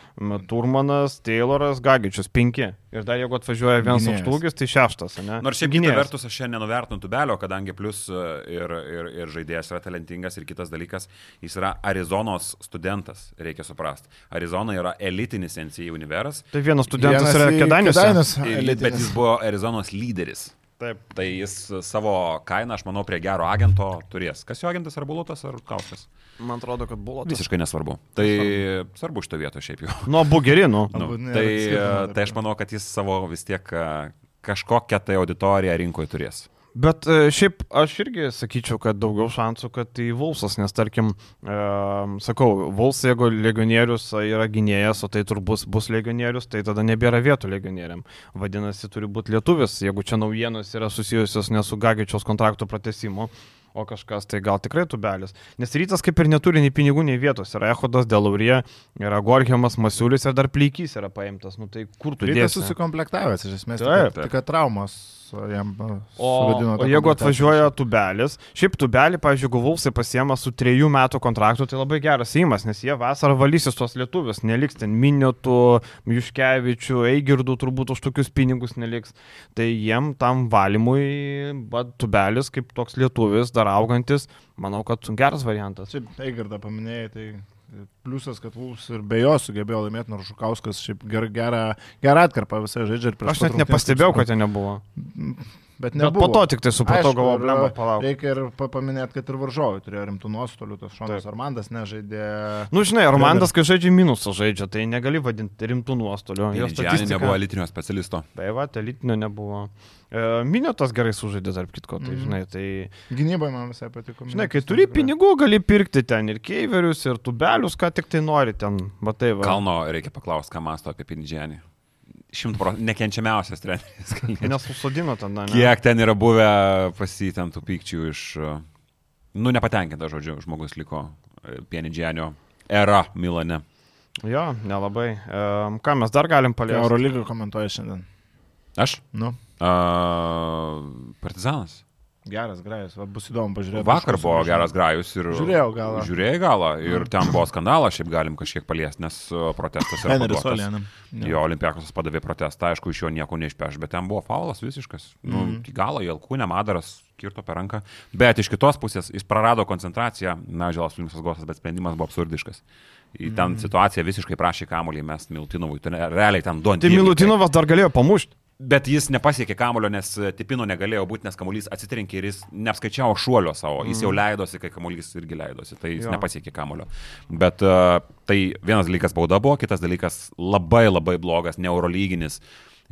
Speaker 1: Turmanas, Tayloras, Gagičius, penki. Ir dar jeigu atvažiuoja vienas aukštūgis, tai šeštas, ne?
Speaker 3: Nors šiaip gynėjas vertus aš šiandien nenuvertinu tubelio, kadangi plus e, ir, ir, ir žaidėjas yra talentingas ir kitas dalykas, jis yra Arizonos studentas, reikia suprasti. Arizona yra elitinis NCA universas.
Speaker 1: Tai vienas studentas vienas yra Kedainius.
Speaker 3: Bet jis buvo Arizonos lyderis. Taip. Tai jis savo kainą, aš manau, prie gero agento turės. Kas jo agentas, ar Bulutas, ar Kauskas?
Speaker 1: Man atrodo, kad buvo.
Speaker 3: Visiškai nesvarbu. Tai svarbu, svarbu šito vieto šiaip jau.
Speaker 1: Nu, bugeri, nu.
Speaker 3: nu tai, tai aš manau, kad jis savo vis tiek kažkokią tai auditoriją rinkoje turės.
Speaker 1: Bet e, šiaip aš irgi sakyčiau, kad daugiau šansų, kad tai Vulsas, nes tarkim, e, sakau, Vuls, jeigu legionierius yra gynėjas, o tai turbūt bus legionierius, tai tada nebėra vietų legionieriam. Vadinasi, turi būti lietuvis, jeigu čia naujienos yra susijusios ne su Gagičiaus kontrakto pratesimu, o kažkas tai gal tikrai tubelis. Nes rytas kaip ir neturi nei pinigų, nei vietos. Yra Ehodas, Delaurė, yra Gorgiamas, Masiulis ir dar Pleikys yra paimtas. Nu tai kur tu dėsi?
Speaker 2: susikomplektavęs, iš esmės,
Speaker 1: Taip.
Speaker 2: tik, tik traumos jam uh,
Speaker 1: O, jeigu atvažiuoja tubelis, šiaip tubelį, pavyzdžiui, Guvulsai pasiema su trejų metų kontraktu, tai labai geras įimas, nes jie vasarą valysis tuos lietuvius, neliks ten Miniotų, Juškevičių, Eigirdų, turbūt už tokius pinigus neliks. Tai jiem tam valymui, bet tubelis kaip toks lietuvis, dar augantis, manau, kad geras variantas.
Speaker 2: Šiaip Eigirdą paminėjai, tai pliusas, kad Vulfs ir be jo sugebėjo laimėti, nors Žukauskas šiaip ger, gerą, gerą atkarpą visai žaidžia ir prieš
Speaker 1: Aš net nepastebėjau, kad ten nebuvo.
Speaker 2: Bet
Speaker 1: Bet
Speaker 2: nebuvo.
Speaker 1: po to tik tai supratau, galvoju, blemba, palauk.
Speaker 2: Reikia ir pa- paminėti, kad ir varžovai turėjo rimtų nuostolių, tas Šonas. Armandas nežaidė.
Speaker 1: Nu, žinai, Romandas, kai žaidžia minusą žaidžia, tai negali vadinti rimtų nuostolių. Jo statistika-
Speaker 3: nebuvo elitinio specialisto.
Speaker 1: Tai va, elitinio nebuvo. E, Miniotas gerai sužaidė, tarp kitko, tai
Speaker 2: Mhm.
Speaker 1: žinai, tai...
Speaker 2: Gynybai man visai patiko.
Speaker 1: Žinai, kai turi pinigų, gali pirkti ten ir keiverius, ir tubelius, ką tik tai nori ten. Matai, va.
Speaker 3: Kalno reikia paklausti, ką masto apie Pinidžianį. Šimtų procentų nekenčiamiausias treneris. Kalnietis.
Speaker 1: Nesusodino ten, ne?
Speaker 3: Kiek ten yra buvę pasitemtų pykčių iš... Nu, nepatenkinta, žodžiu, žmogus liko Pienidžianio era Milane.
Speaker 1: Jo, nelabai. E, ką mes dar galim paliesti?
Speaker 2: Eurolygą komentuoja šiandien.
Speaker 3: Aš?
Speaker 2: Nu,
Speaker 3: Uh, partizanas.
Speaker 2: Geras, grajus, va, bus įdomu pažiūrėti.
Speaker 3: Vakar buvo
Speaker 2: suvažiavo.
Speaker 3: geras grajus ir...
Speaker 2: Žiūrėjau galą.
Speaker 3: Žiūrėjai galą ir ten buvo skandalas, šiaip galim kažkiek paliesti, nes protestas yra
Speaker 2: Henris. Olienam.
Speaker 3: Jo, Olimpiakos padavė protestą, aišku, iš jo nieko neišpeš, bet ten buvo faulas visiškas. Nu, mm. galą, Jelkūnė, Madaras kirto per ranką. Bet iš kitos pusės jis prarado koncentraciją, na, Želas Vilnius Gosas, bet sprendimas buvo absurdiškas. Į ten
Speaker 2: Mhm.
Speaker 3: situacija visiškai prašė kamuolį, mes Milutinovui, ten realiai ten du ant
Speaker 1: Tai. Milutinovas dar galėjo pamušti.
Speaker 3: Bet jis nepasiekė kamulio, nes e, Tipino negalėjo būti, nes kamuolys atsitrenkė ir jis neapskaičiavo šuolio savo. Jis jau leidosi, kai kamuolys irgi leidosi, tai jis
Speaker 1: Jo.
Speaker 3: nepasiekė kamulio. Bet uh, tai vienas dalykas bauda buvo, kitas dalykas labai labai blogas, neurolyginis.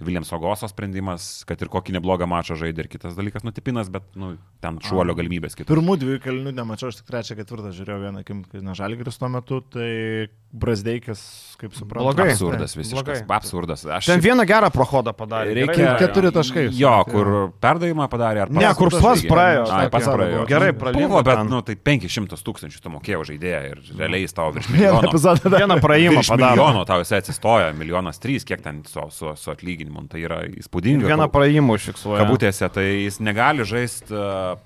Speaker 3: Viljams Ogoso sprendimas, kad ir kokį neblogą mačą žaidė, ir kitas dalykas nutipinas, bet nu, ten šuolio galimybės kitos.
Speaker 2: Pirmų dviejų kalinių nemačiau, aš tik trečią, ketvirtą žiūrėjau vieną, kim, kai Nežalgiris tuo metu, tai Brasdeikis, kaip suprantu.
Speaker 1: Blogai.
Speaker 3: Absurdas
Speaker 1: Taip,
Speaker 3: visiškas.
Speaker 1: blogai.
Speaker 3: Absurdas. Aš
Speaker 1: Ten vieną gerą prohodą padarė.
Speaker 3: Reikia
Speaker 2: keturi taškai.
Speaker 3: Jo, kur perdavimą padarė. Ar
Speaker 1: Ne, kur
Speaker 3: žaidė?
Speaker 1: praėjo.
Speaker 3: Ai,
Speaker 2: Sakė,
Speaker 3: praėjo.
Speaker 1: Gerai, praliko
Speaker 3: bet, nu, tai 500 tūkstančių tu mokėjai žaidėją ir realiai jis tavo virš milijono.
Speaker 1: Vieną praėjimą padarė.
Speaker 3: milijono tau jisai atsistoja, milijonas trys, kiek ten su, su, su atlyginimu, tai yra įspūdinga.
Speaker 1: Vieną praėjimą užfiksuoja.
Speaker 3: Kabutėse, tai jis negali žaisti uh,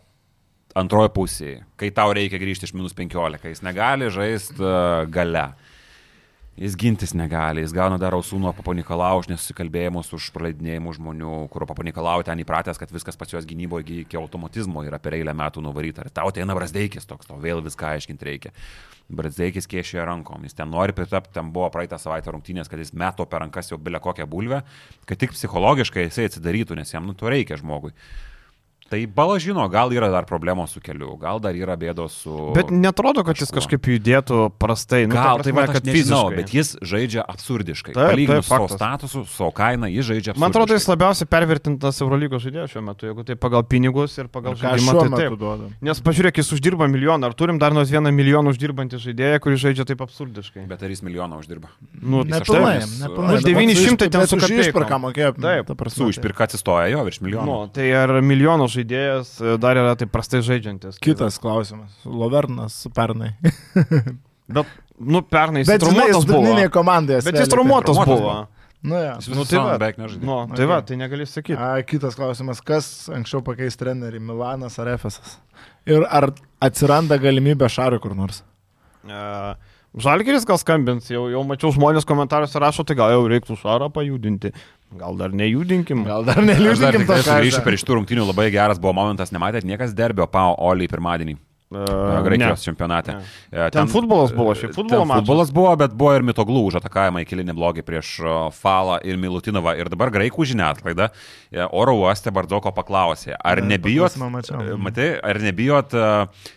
Speaker 3: antrojo pusėje, kai tau reikia grįžti iš minus 15, jis negali žaisti uh, gale. Jis gintis negali, jis gauna dar ausų nuo Papanikalau už nesusikalbėjimus, už praleidinėjimų žmonių, kur Papanikalau ten įpratęs, kad viskas pas juos gynyboje iki- automatizmo yra per eilę metų nuvaryta. Ir tau ateina Brasdeikis toks, tau vėl viską aiškinti reikia. Brasdeikis kiešė rankom, jis ten nori pritapti, ten buvo praeitą savaitę rungtynės, kad jis meto per rankas jau bilia kokią bulvę, kad tik psichologiškai jisai atsidarytų, nes jam nu to reikia žmogui. Tai bala žino, gal yra dar problemos su keliu, gal dar yra bėdos su...
Speaker 1: Bet netrodo, kad jis
Speaker 3: Kažkuo.
Speaker 1: kažkaip judėtų prastai. Nu, ta
Speaker 3: Gal tai
Speaker 1: prasme,
Speaker 3: va, kad nežinau,
Speaker 1: fiziškai.
Speaker 3: bet jis žaidžia absurdiškai.
Speaker 1: Taip,
Speaker 3: Palyginus
Speaker 1: taip,
Speaker 3: su savo statusu, su savo kaina, jis žaidžia absurdiškai.
Speaker 1: Man atrodo, jis labiausiai pervertintas Eurolygos žaidėjas šiuo metu, jeigu tai pagal pinigus ir pagal žaidimą. Tai taip.
Speaker 2: duoda?
Speaker 1: Nes pažiūrėk, jis uždirba milijoną. Ar turim dar nors vieną milijoną uždirbantį žaidėją, kuris žaidžia taip absurdiškai?
Speaker 3: Bet ar jis milijoną uždirba?
Speaker 1: Nu,
Speaker 2: Nepilnai, nepilnai. Bet
Speaker 1: 900 ten su
Speaker 2: už išpirką mokėjo.
Speaker 1: Taip.
Speaker 2: ta
Speaker 3: Su
Speaker 2: tai-
Speaker 3: išpirka atsistoja jo virš milijono.
Speaker 1: Nu, tai ar milijono žaidėjas e, dar yra taip prastai žaidžiantis?
Speaker 2: Kitas klausimas. Lovernas su pernai.
Speaker 1: Bet, nu, pernai jis traumuotas buvo.
Speaker 2: komandoje.
Speaker 1: Bet jis traumuotas buvo.
Speaker 3: buvo.
Speaker 2: Nu, ja.
Speaker 3: Jis
Speaker 1: Nu, tai va.
Speaker 3: beveik nežaidė.
Speaker 1: Nu, tai
Speaker 2: Ok.
Speaker 1: va, tai negali sakyti.
Speaker 2: A, kitas klausimas. Kas anksčiau pakeis trenerį? Milanas ar Efesas? Ir ar atsiranda galimybė Šarui kur nors?
Speaker 1: Uh, Žalgeris gal skambins, jau, jau mačiau žmonės komentaruose rašo, tai gal jau reiktų šarą pajudinti. Gal dar nejudinkim.
Speaker 2: Gal dar
Speaker 3: Aš dar
Speaker 2: neliūdėkim to
Speaker 3: tikrai sugrįšiu
Speaker 2: ką.
Speaker 3: per iš tų rungtynių labai geras buvo momentas, nematėt niekas derbio Pau Olį pirmadienį.
Speaker 1: Uh,
Speaker 3: Graikijos čempionate.
Speaker 1: Ne.
Speaker 3: E,
Speaker 1: Ten futbolas buvo, šiaip futbolo
Speaker 3: ten
Speaker 1: mačas.
Speaker 3: Futbolas buvo, bet buvo ir mitoglų už atakavimą į kilinį blogį prieš Falą ir Milutinovą. Ir dabar graikų žiniasklaida e, oro uoste Bardzoko paklausė, ar
Speaker 2: Ne,
Speaker 3: nebijot, e, matai, ar nebijot e,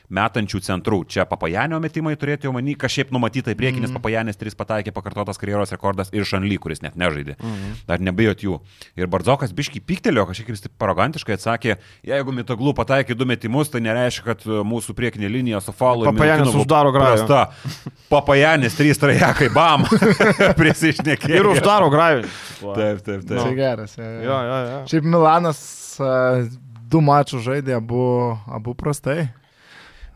Speaker 3: metančių centrų. Čia Papajanio metimai turėtų jau manį kažkaip numatyta į priekį, nes
Speaker 2: Mhm.
Speaker 3: Papajanis 3 pataikė pakartotas karjeros rekordas ir Šanly, kuris net nežaidė.
Speaker 2: Mhm.
Speaker 3: Ar nebijot jų? Ir Bardzokas biški pyktelėjo, kažkiek vis taip arogantiškai atsakė, jeigu mitoglų pataikė du metimus, tai nereiškia, kad e, mūsų priekinė linija su Falu ir
Speaker 1: Papajanis uždaro
Speaker 3: prasta. Papajanis, trys trajekai, bam. Prisišnekėjo.
Speaker 1: Ir uždaro grajų.
Speaker 3: Taip, taip, taip.
Speaker 2: Tai geras. jo, jo.
Speaker 1: Jo, jo, jo.
Speaker 2: Šiaip Milanas a, du mačius žaidė, abu, abu prastai.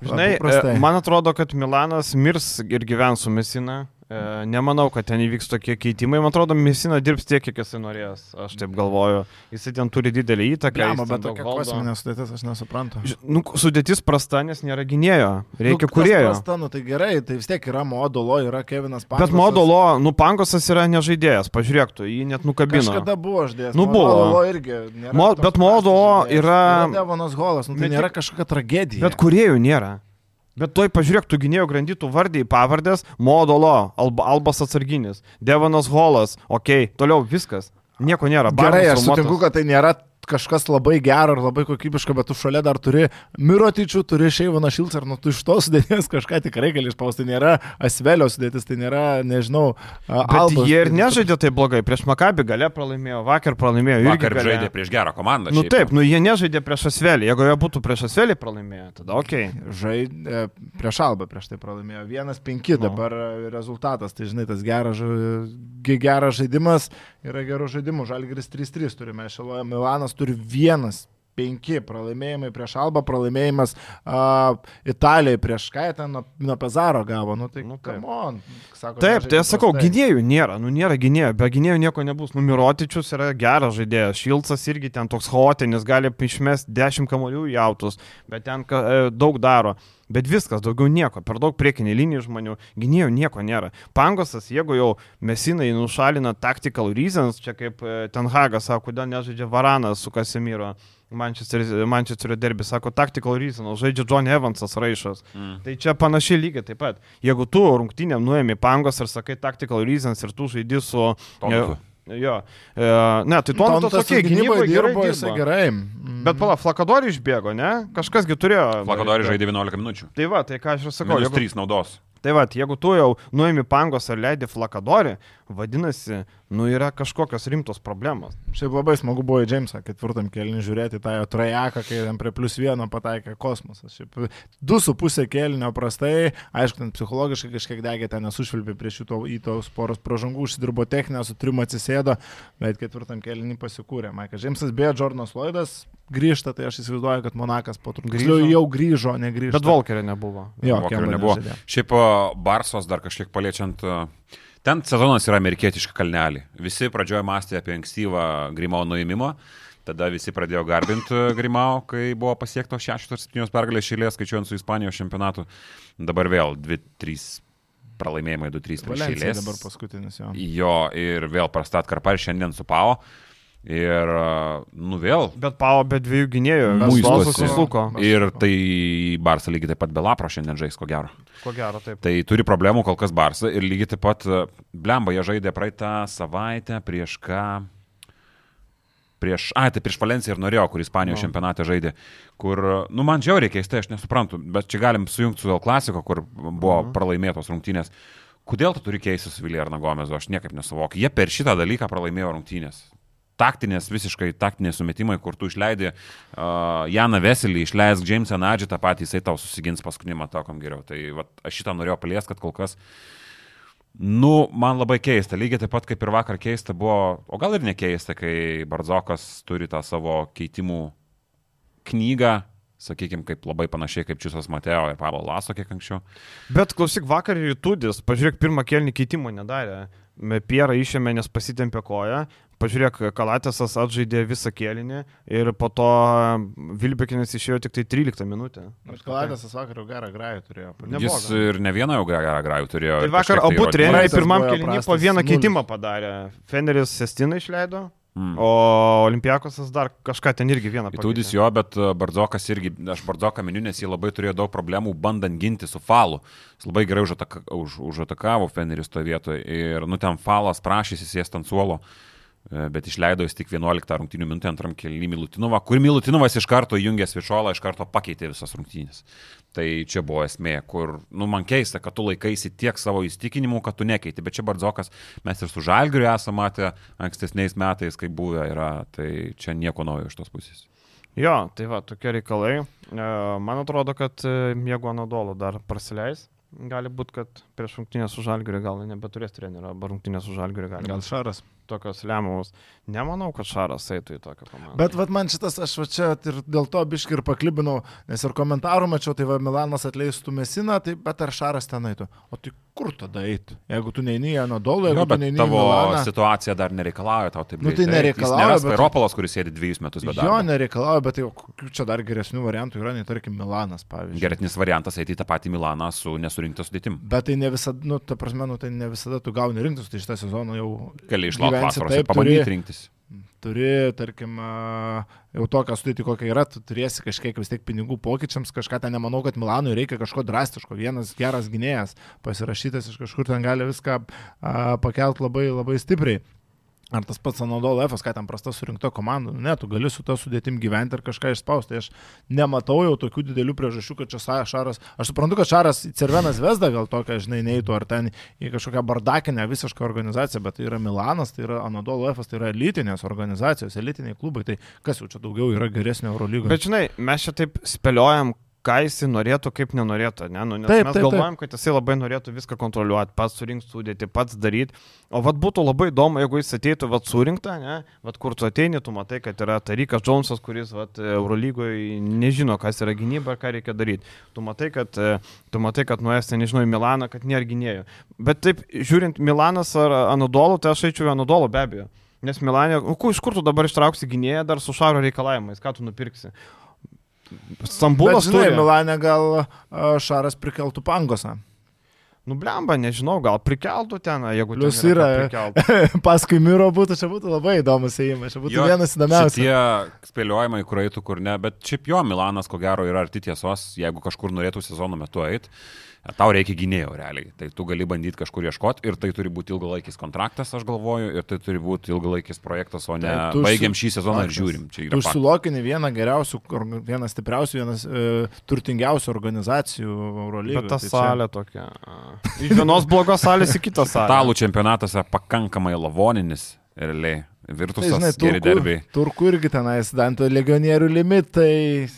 Speaker 1: Žinai, e, man atrodo, kad Milanas mirs ir gyvens su Mesina. E, Nemanau, kad ten įvyks tokie keitimai. Man atrodo, Mesina dirbs tiek, kiek jisai norės. Aš taip galvoju. Jisai ten turi didelį įtaką. Ten
Speaker 2: bet tokia kosminė sudėtis, aš nesuprantu.
Speaker 1: Nu, sudėtis prasta, nes nėra gynėjo. Reikia
Speaker 2: nu,
Speaker 1: kurėjo.
Speaker 2: Prasta, nu, tai gerai, tai vis tiek yra Modolo, yra Kevinas Pangosas.
Speaker 1: Bet Modolo, nu, Pangosas yra nežaidėjas. Pažiūrėk, tu jį net nukabino.
Speaker 2: Kažkada buvo aš dėjęs.
Speaker 1: Nu, buvo.
Speaker 2: Modolo irgi.
Speaker 1: Mo- bet Modolo yra-
Speaker 2: Yra Devonas Holas, nu, tai
Speaker 1: Bet
Speaker 2: nėra kažkokia tragedija.
Speaker 1: Bet kuriejų nėra. Bet toj pažiūrėk, tu gynėjų grandytų vardai pavardės, Modolo, Alba, Albas atsarginis, Devonas Holas, okei, okay, toliau viskas. Nieko nėra.
Speaker 2: Gerai, aš sutinku, kad tai nėra kažkas labai gero ir labai kokybiško, bet tu šalia dar turi Mirotičių, turi Šeivaną Šilcą, ir nu tu iš tos sudėties kažką tikrai gali išspausti. Tai nėra Asvelio sudėtis, tai nėra, nežinau, a,
Speaker 1: Bet
Speaker 2: Albos
Speaker 1: jie ir nežaidė taip blogai. Prieš Makabį gale pralaimėjo, vakar pralaimėjo. irgi
Speaker 3: Vakar
Speaker 1: gale.
Speaker 3: žaidė prieš gerą komandą.
Speaker 1: Nu
Speaker 3: šiaip.
Speaker 1: taip, nu jie nežaidė prieš Asvelį. Jeigu jie būtų prieš Asvelį pralaimėję, tada okei. Okay.
Speaker 2: Žaidė prieš Albą, prieš tai pralaimėjo 1-5
Speaker 1: Nu.
Speaker 2: dabar e, rezultatas. Tai žinai, tas geras, geras žaidimas yra gerų žaidimų. Žalgiris 3-3 turime, Šeloje Milanas turi 1. Penki pralaimėjimai prieš Albą, pralaimėjimas uh, Italijai prieš ką jie ten nuo, nuo Pezaro gavo. Nu, tai,
Speaker 1: Nu, taip.
Speaker 2: on, sako,
Speaker 1: Taip, tai aš sakau, gynėjų nėra, nu nėra gynėjų, be gynėjų nieko nebus. Numirotičius yra geras žaidėjas, Šilcas irgi ten toks chaotinis, gali išmesti 10 kamolių į autus, bet ten ka, e, daug daro. Bet viskas, daugiau nieko, per daug priekinį linijų žmonių, gynėjų nieko nėra. Pangosas, jeigu jau mesinai nušalina tactical reasons, čia kaip e, Ten Hagas sako, kodėl nežaidžia Varanas su Kasemiro. Manchesterio, Manchesterio derbi, sako, tactical reasons, žaidžia John Evansas raišas.
Speaker 3: Mm.
Speaker 1: Tai čia panašiai lygiai taip pat. Jeigu tu rungtynėm nuėmė pangos ir sakai tactical reasons ir tu žaidži su...
Speaker 3: Tonusu.
Speaker 1: Jo. E, ne, tai tuo metu tokie
Speaker 2: gynyboje dirbo, jisai gerai. Mm.
Speaker 1: Bet pala, Flakadori išbėgo, ne? Kažkasgi turėjo.
Speaker 3: Flakadori žaidė 11 minučių.
Speaker 1: Tai va, tai ką aš ir sakau.
Speaker 3: Minus
Speaker 1: Jeigu,
Speaker 3: 3 naudos.
Speaker 1: tai va, jeigu tu jau nuėmė pangos ar leidži Flakadori, vadinasi, nu yra kažkokios rimtos problemos.
Speaker 2: Šiaip labai smagu buvo į Džeimsą ketvirtam kelniui žiūrėti tą jo trajeką, kai ten prie plus vieno pataikė kosmosas. Šiaip du su pusė kelnio prastai, aišku, ten psichologiškai kažkiek degė, ten nesušvilpė prie šito į tos poros pražangų, užsidirbo techninę, su trim atsisėdo, bet ketvirtam kelniui pasikūrė. Maikas Džeimsas beje, Jordanas Lloydas grįžta, tai aš įsivaizduoju, kad Monakas po truputį jau grįžo, negrįžo.
Speaker 1: Bet Volkerio nebuvo.
Speaker 2: Jo,
Speaker 3: Vokerio
Speaker 2: Kemba
Speaker 3: nebuvo.
Speaker 2: nežaidė.
Speaker 3: Šiaip Barsos dar kažkiek paliečiant. o, Ten sezonas yra amerikietiška kalnelį. Visi pradžioje mąstė apie ankstyvą Grimau nuėmimą. Tada visi pradėjo garbinti Grimau, kai buvo pasiektos 6-7 pergalės šėlės, skaičiuojant su Ispanijos čempionatu. Dabar vėl 2-3 pralaimėjimai, 2-3 prieš
Speaker 2: Valencija
Speaker 3: šėlės.
Speaker 2: dabar paskutinis jo.
Speaker 3: Jo, ir vėl prastat karpar šiandien su Pau. Ir, a, nu vėl,
Speaker 1: Bet Pavo be dviejų gynėjų.
Speaker 3: Muistosi.
Speaker 1: Muistosi susuko.
Speaker 3: ir tai Barsa lygiai taip pat be Lapro šiandien žais, ko gero.
Speaker 1: Ko gero, taip.
Speaker 3: Tai turi problemų kol kas Barsa ir lygiai taip pat Blemba jie žaidė praeitą savaitę prieš ką. Prieš, ai, tai prieš Valenciją ir norėjau, kur Ispanijos
Speaker 2: No.
Speaker 3: čempionate žaidė, kur, nu, man žiauriai keistai, aš nesuprantu, bet čia galim sujungti su El Klasiko, kur buvo
Speaker 1: Mhm.
Speaker 3: pralaimėtos rungtynės. Kodėl tu turi keistis su Viljarno Gomezu, aš niekaip nesuvokiu. Jie per šitą dalyką pralaimėjo rungtynės. Taktinės, visiškai taktinės sumetimai, kur tu išleidi uh, Janą Veselį, išleisk Jamesą Nadžį, tą patį jisai tau susigins paskutinį matokom geriau. Tai vat, aš šitą norėjau palies, kad kol kas Nu, man labai keista, lygiai taip pat kaip ir vakar keista buvo, o gal ir nekeista, kai Barzokas turi tą savo keitimų knygą, sakykime, kaip labai panašiai kaip Čiusas Mateo ir Pablo Laso kiek anksčiau.
Speaker 1: Bet klausyk, vakar ir Tudis, pažiūrėk, pirmą kelnį keitimo nedarė. Pierą išėmė, nes pasitempė koją. Pažiūrėk, Kalatėsas atžaidė visą kėlinį ir po to Vilbekinas išėjo tik tai 13 minutę.
Speaker 2: Nors Kaladėsas vakar jau gerą grajų turėjo.
Speaker 1: Nebloga.
Speaker 3: Jis ir ne vieną jau gerą grajų turėjo.
Speaker 1: Tai
Speaker 3: ir
Speaker 1: vakar
Speaker 3: kažkiek
Speaker 1: abu treneriai pirmam
Speaker 2: buvo
Speaker 1: kelniui po vieną
Speaker 2: nulis.
Speaker 1: keitimą padarė. Feneris Sestiną išleido,
Speaker 3: Mm.
Speaker 1: O Olimpiakosas dar kažką ten irgi vieną
Speaker 3: Įtūdis jo, bet e, Bardzokas irgi, aš Bardzoką miniu, nes jie labai turėjo daug problemų bandant ginti su falu. Jis labai gerai užataka, už, užatakavo Feneris toje vietoje ir, nu, ten falas prašysi sėsti ant suolo, e, bet išleido jis tik 11 rungtynių minutę antram kelnį Milutinovą, kur Milutinovas iš karto įjungęs Višolą, iš karto pakeitė visas rungtynės. Tai čia buvo esmė, kur, nu, man keista, kad tu laikaisi tiek savo įstikinimų, kad tu nekeiti, bet čia Bardzokas, mes ir su Žalgiriu esame matę ankstesniais metais, kaip buvę yra, tai čia nieko naujo iš tos pusės.
Speaker 1: Jo, tai va, tokie reikalai. E, Man atrodo, kad e, jeigu Anadolo dar prasileis, gali būti, kad prieš rungtynę su Žalgiriu gal nebeturės trenerio, arba rungtynę su Žalgiriu gali
Speaker 2: Gal
Speaker 1: būt
Speaker 2: Šaras.
Speaker 1: Tokios lemiamos. Nemanau, kad Šaras eitų į tokią komandą.
Speaker 2: Bet vat, man šitas, aš va čia ir dėl to biški ir paklibinau, nes ir komentarų mačiau, tai va Milanas atleistų Mesiną, tai bet ar Šaras ten eitų? O tai kur tada eitų? Jeigu tu neini į Anadolų, jeigu
Speaker 3: Jo,
Speaker 2: tu neini į
Speaker 3: tavo
Speaker 2: Milaną.
Speaker 3: situacija dar nereikalauja tau taip.
Speaker 2: Nu, tai nereikalauja,
Speaker 3: nėra
Speaker 2: bet-
Speaker 3: Spairopolas, kuris sėdi dviejus metus be
Speaker 2: Jo,
Speaker 3: darbo.
Speaker 2: nereikalauja, bet jau kokių čia dar geresnių variantų yra, nei tarkim Milanas, pavyzdžiui.
Speaker 3: Geresnis variantas eiti į tą patį Milaną su nesurinkta sudėtim.
Speaker 2: Bet tai ne visada, nu, ta prasme, nu, tai ne visada tu gauni rinktis, tai šitą sezoną jau
Speaker 3: Gali išlaukti
Speaker 2: gyvensi
Speaker 3: vasaros
Speaker 2: taip, turi-
Speaker 3: rinktis.
Speaker 2: turi, tarkim, a, jau tokią sudėtį, kokia yra, tu turėsi kažkiek vis tiek pinigų pokyčiams, kažką ten nemanau, kad Milanui reikia kažko drastiško. Vienas geras gynėjas pasirašytas iš kažkur ten gali viską pakelt labai, labai stipriai. Ar tas pats Anadolo F, ką ten prasta surinkta komanda, ne, tu gali su to sudėtim gyventi ir kažką išspausti. Aš nematau jau tokių didelių priežasčių, kad čia Šaras, aš suprantu, kad Šaras į Cervenas Vesdą gal tokia, žinai, neįtų, ar ten į kažkokią bardakinę visišką organizaciją, bet tai yra Milanas, tai yra Anadolo F, tai yra elitinės organizacijos, elitiniai klubai, tai kas jau čia daugiau yra geresnio Eurolygoje.
Speaker 1: Bet žinai, mes čia taip spėliojam, ką jis norėtų, kaip nenorėtų, ne? Nu, nes
Speaker 2: Taip,
Speaker 1: mes
Speaker 2: taip,
Speaker 1: galvojam, kad jisai labai norėtų viską kontroliuoti, pats surinkti sudėti, pats daryti. O vad būtų labai įdomu, jeigu jis ateitų vad surinktą, ne? Vad kur tu ateini, tu matai, kad yra Tarikas Džonsas, kuris vad Eurolygoje nežino, kas yra gynyba ir ką reikia daryti. Tu matai, kad, e, tu matai, kad nuėjęs ten, nežinau, į Milaną, kad nėra gynėjų. Bet taip, žiūrint Milanas ar Anadolo, tai aš eičiau į Anadolo be abejo. Nes Milanė, iš kur tu dabar ištrauksi gynėją dar su šaro reikalavimais, ką tu nupirksi? Stambulas
Speaker 2: Bet, žinai,
Speaker 1: turi.
Speaker 2: Milane gal Šaras prikeltų pangosą.
Speaker 1: Nu, blemba, nežinau, gal prikeltų ten, jeigu
Speaker 2: Plius
Speaker 1: ten
Speaker 2: yra-
Speaker 1: prikeltų.
Speaker 2: Paskui Miro būtų, čia būtų labai įdomus įėjimas, čia būtų jo, vienas įdomiausių.
Speaker 3: Tie spėliojimai, kur eitų, kur ne, bet šiaip jo Milanas, ko gero, yra arti tiesos, jeigu kažkur norėtų sezono metu eiti. Tau reikia gynėjo realiai, tai tu gali bandyti kažkur ieškoti ir tai turi būti ilgalaikis kontraktas, aš galvoju, ir tai turi būti ilgalaikis projektas, o ne
Speaker 2: Taip, tu
Speaker 3: baigiam šį sezoną ir žiūrim. Čia
Speaker 2: Tu užsilokini vieną geriausių, vieną stipriausių, vienas e, turtingiausių organizacijų Eurolygoje.
Speaker 1: Bet ta salė tokia. a. Iš vienos blogos salės į kitą salę.
Speaker 3: Italų čempionatas yra pakankamai lavoninis, realiai.
Speaker 2: Tai,
Speaker 3: Virtusas,
Speaker 2: žinai,
Speaker 3: geri
Speaker 2: turkų,
Speaker 3: derbiai.
Speaker 2: turkų irgi tenais, Danto legionierių limitai,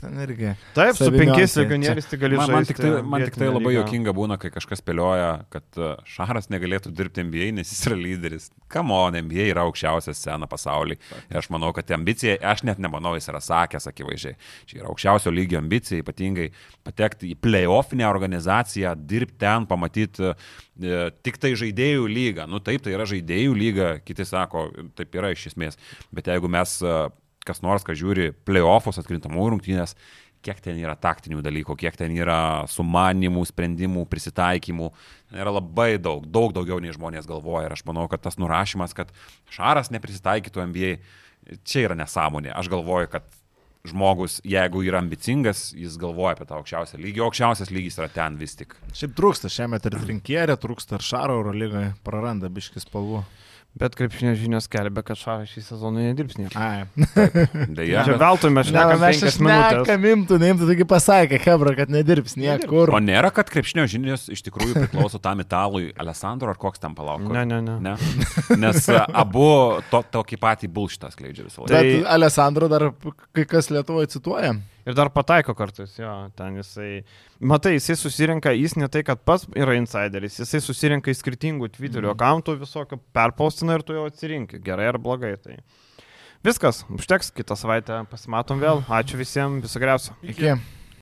Speaker 2: ten irgi.
Speaker 1: Taip, su penkiais legionieriais tai gali
Speaker 3: Man,
Speaker 1: žaisti.
Speaker 3: man tik tai, man tik tai labai jokinga būna, kai kažkas spėlioja, kad uh, Šaras negalėtų dirbti NBA, nes jis yra lyderis. Kamon, NBA yra aukščiausia scena pasaulyje. Ir aš manau, kad ambicija, aš net nemanau, jis yra sakęs akivaizdžiai. Čia yra aukščiausio lygio ambicija, ypatingai patekti į playoffinę organizaciją, dirbti ten, pamatyti uh, tik tai žaidėjų lygą. Nu taip, tai yra žaidėjų lyga, kiti sako, taip yra iš esmės. Bet jeigu mes, uh, kas nors, kas žiūri playoffus, atkrintamų rungtynės, kiek ten yra taktinių dalykų, kiek ten yra sumanimų, sprendimų, prisitaikymų. Ten yra labai daug, daug daugiau nei žmonės galvoja. Ir aš manau, kad tas nurašymas, kad Šaras neprisitaikytų NBA, čia yra nesąmonė. Aš galvoju, kad žmogus, jeigu yra ambicingas, jis galvoja apie tą aukščiausią lygį, o aukščiausias lygis yra ten vis tik.
Speaker 2: Šiaip trūksta šiemet ir trinkierė, trūksta ir Šaro Eurolygoje, praranda biškis spalvų.
Speaker 1: Bet krepšinio žinios kelbė, kad Šaras šį sezoną nedirbs nieko.
Speaker 3: Deja.
Speaker 1: Čia veltui mes
Speaker 2: mes
Speaker 1: penkias minutės.
Speaker 2: šnekam, imtų, neimtų, taigi pasakė, Hebra, kad nedirbs niekur.
Speaker 3: O nėra, kad krepšinio žinios iš tikrųjų priklauso tam italui Alessandro ar koks tam palauk?
Speaker 1: Ne, ne, ne.
Speaker 3: ne. Nes a, abu to, tokį patį bulšitą skleidžia visą laiką.
Speaker 2: Bet
Speaker 1: Tai-
Speaker 2: Alessandro dar kai kas Lietuvoje cituoja.
Speaker 1: Ir dar pataiko kartais, jo, ten jisai. Matai, jisai susirenka, jis ne tai, kad pats yra insideris, jisai susirenka iš skirtingų Twitterio
Speaker 2: Mhm.
Speaker 1: akantų visokio, perpaustina ir tu jau atsirinki, gerai ar blogai. Tai. Viskas, užteks, kitą savaitę pasimatom vėl. Ačiū visiems, viso geriausio.
Speaker 2: Iki.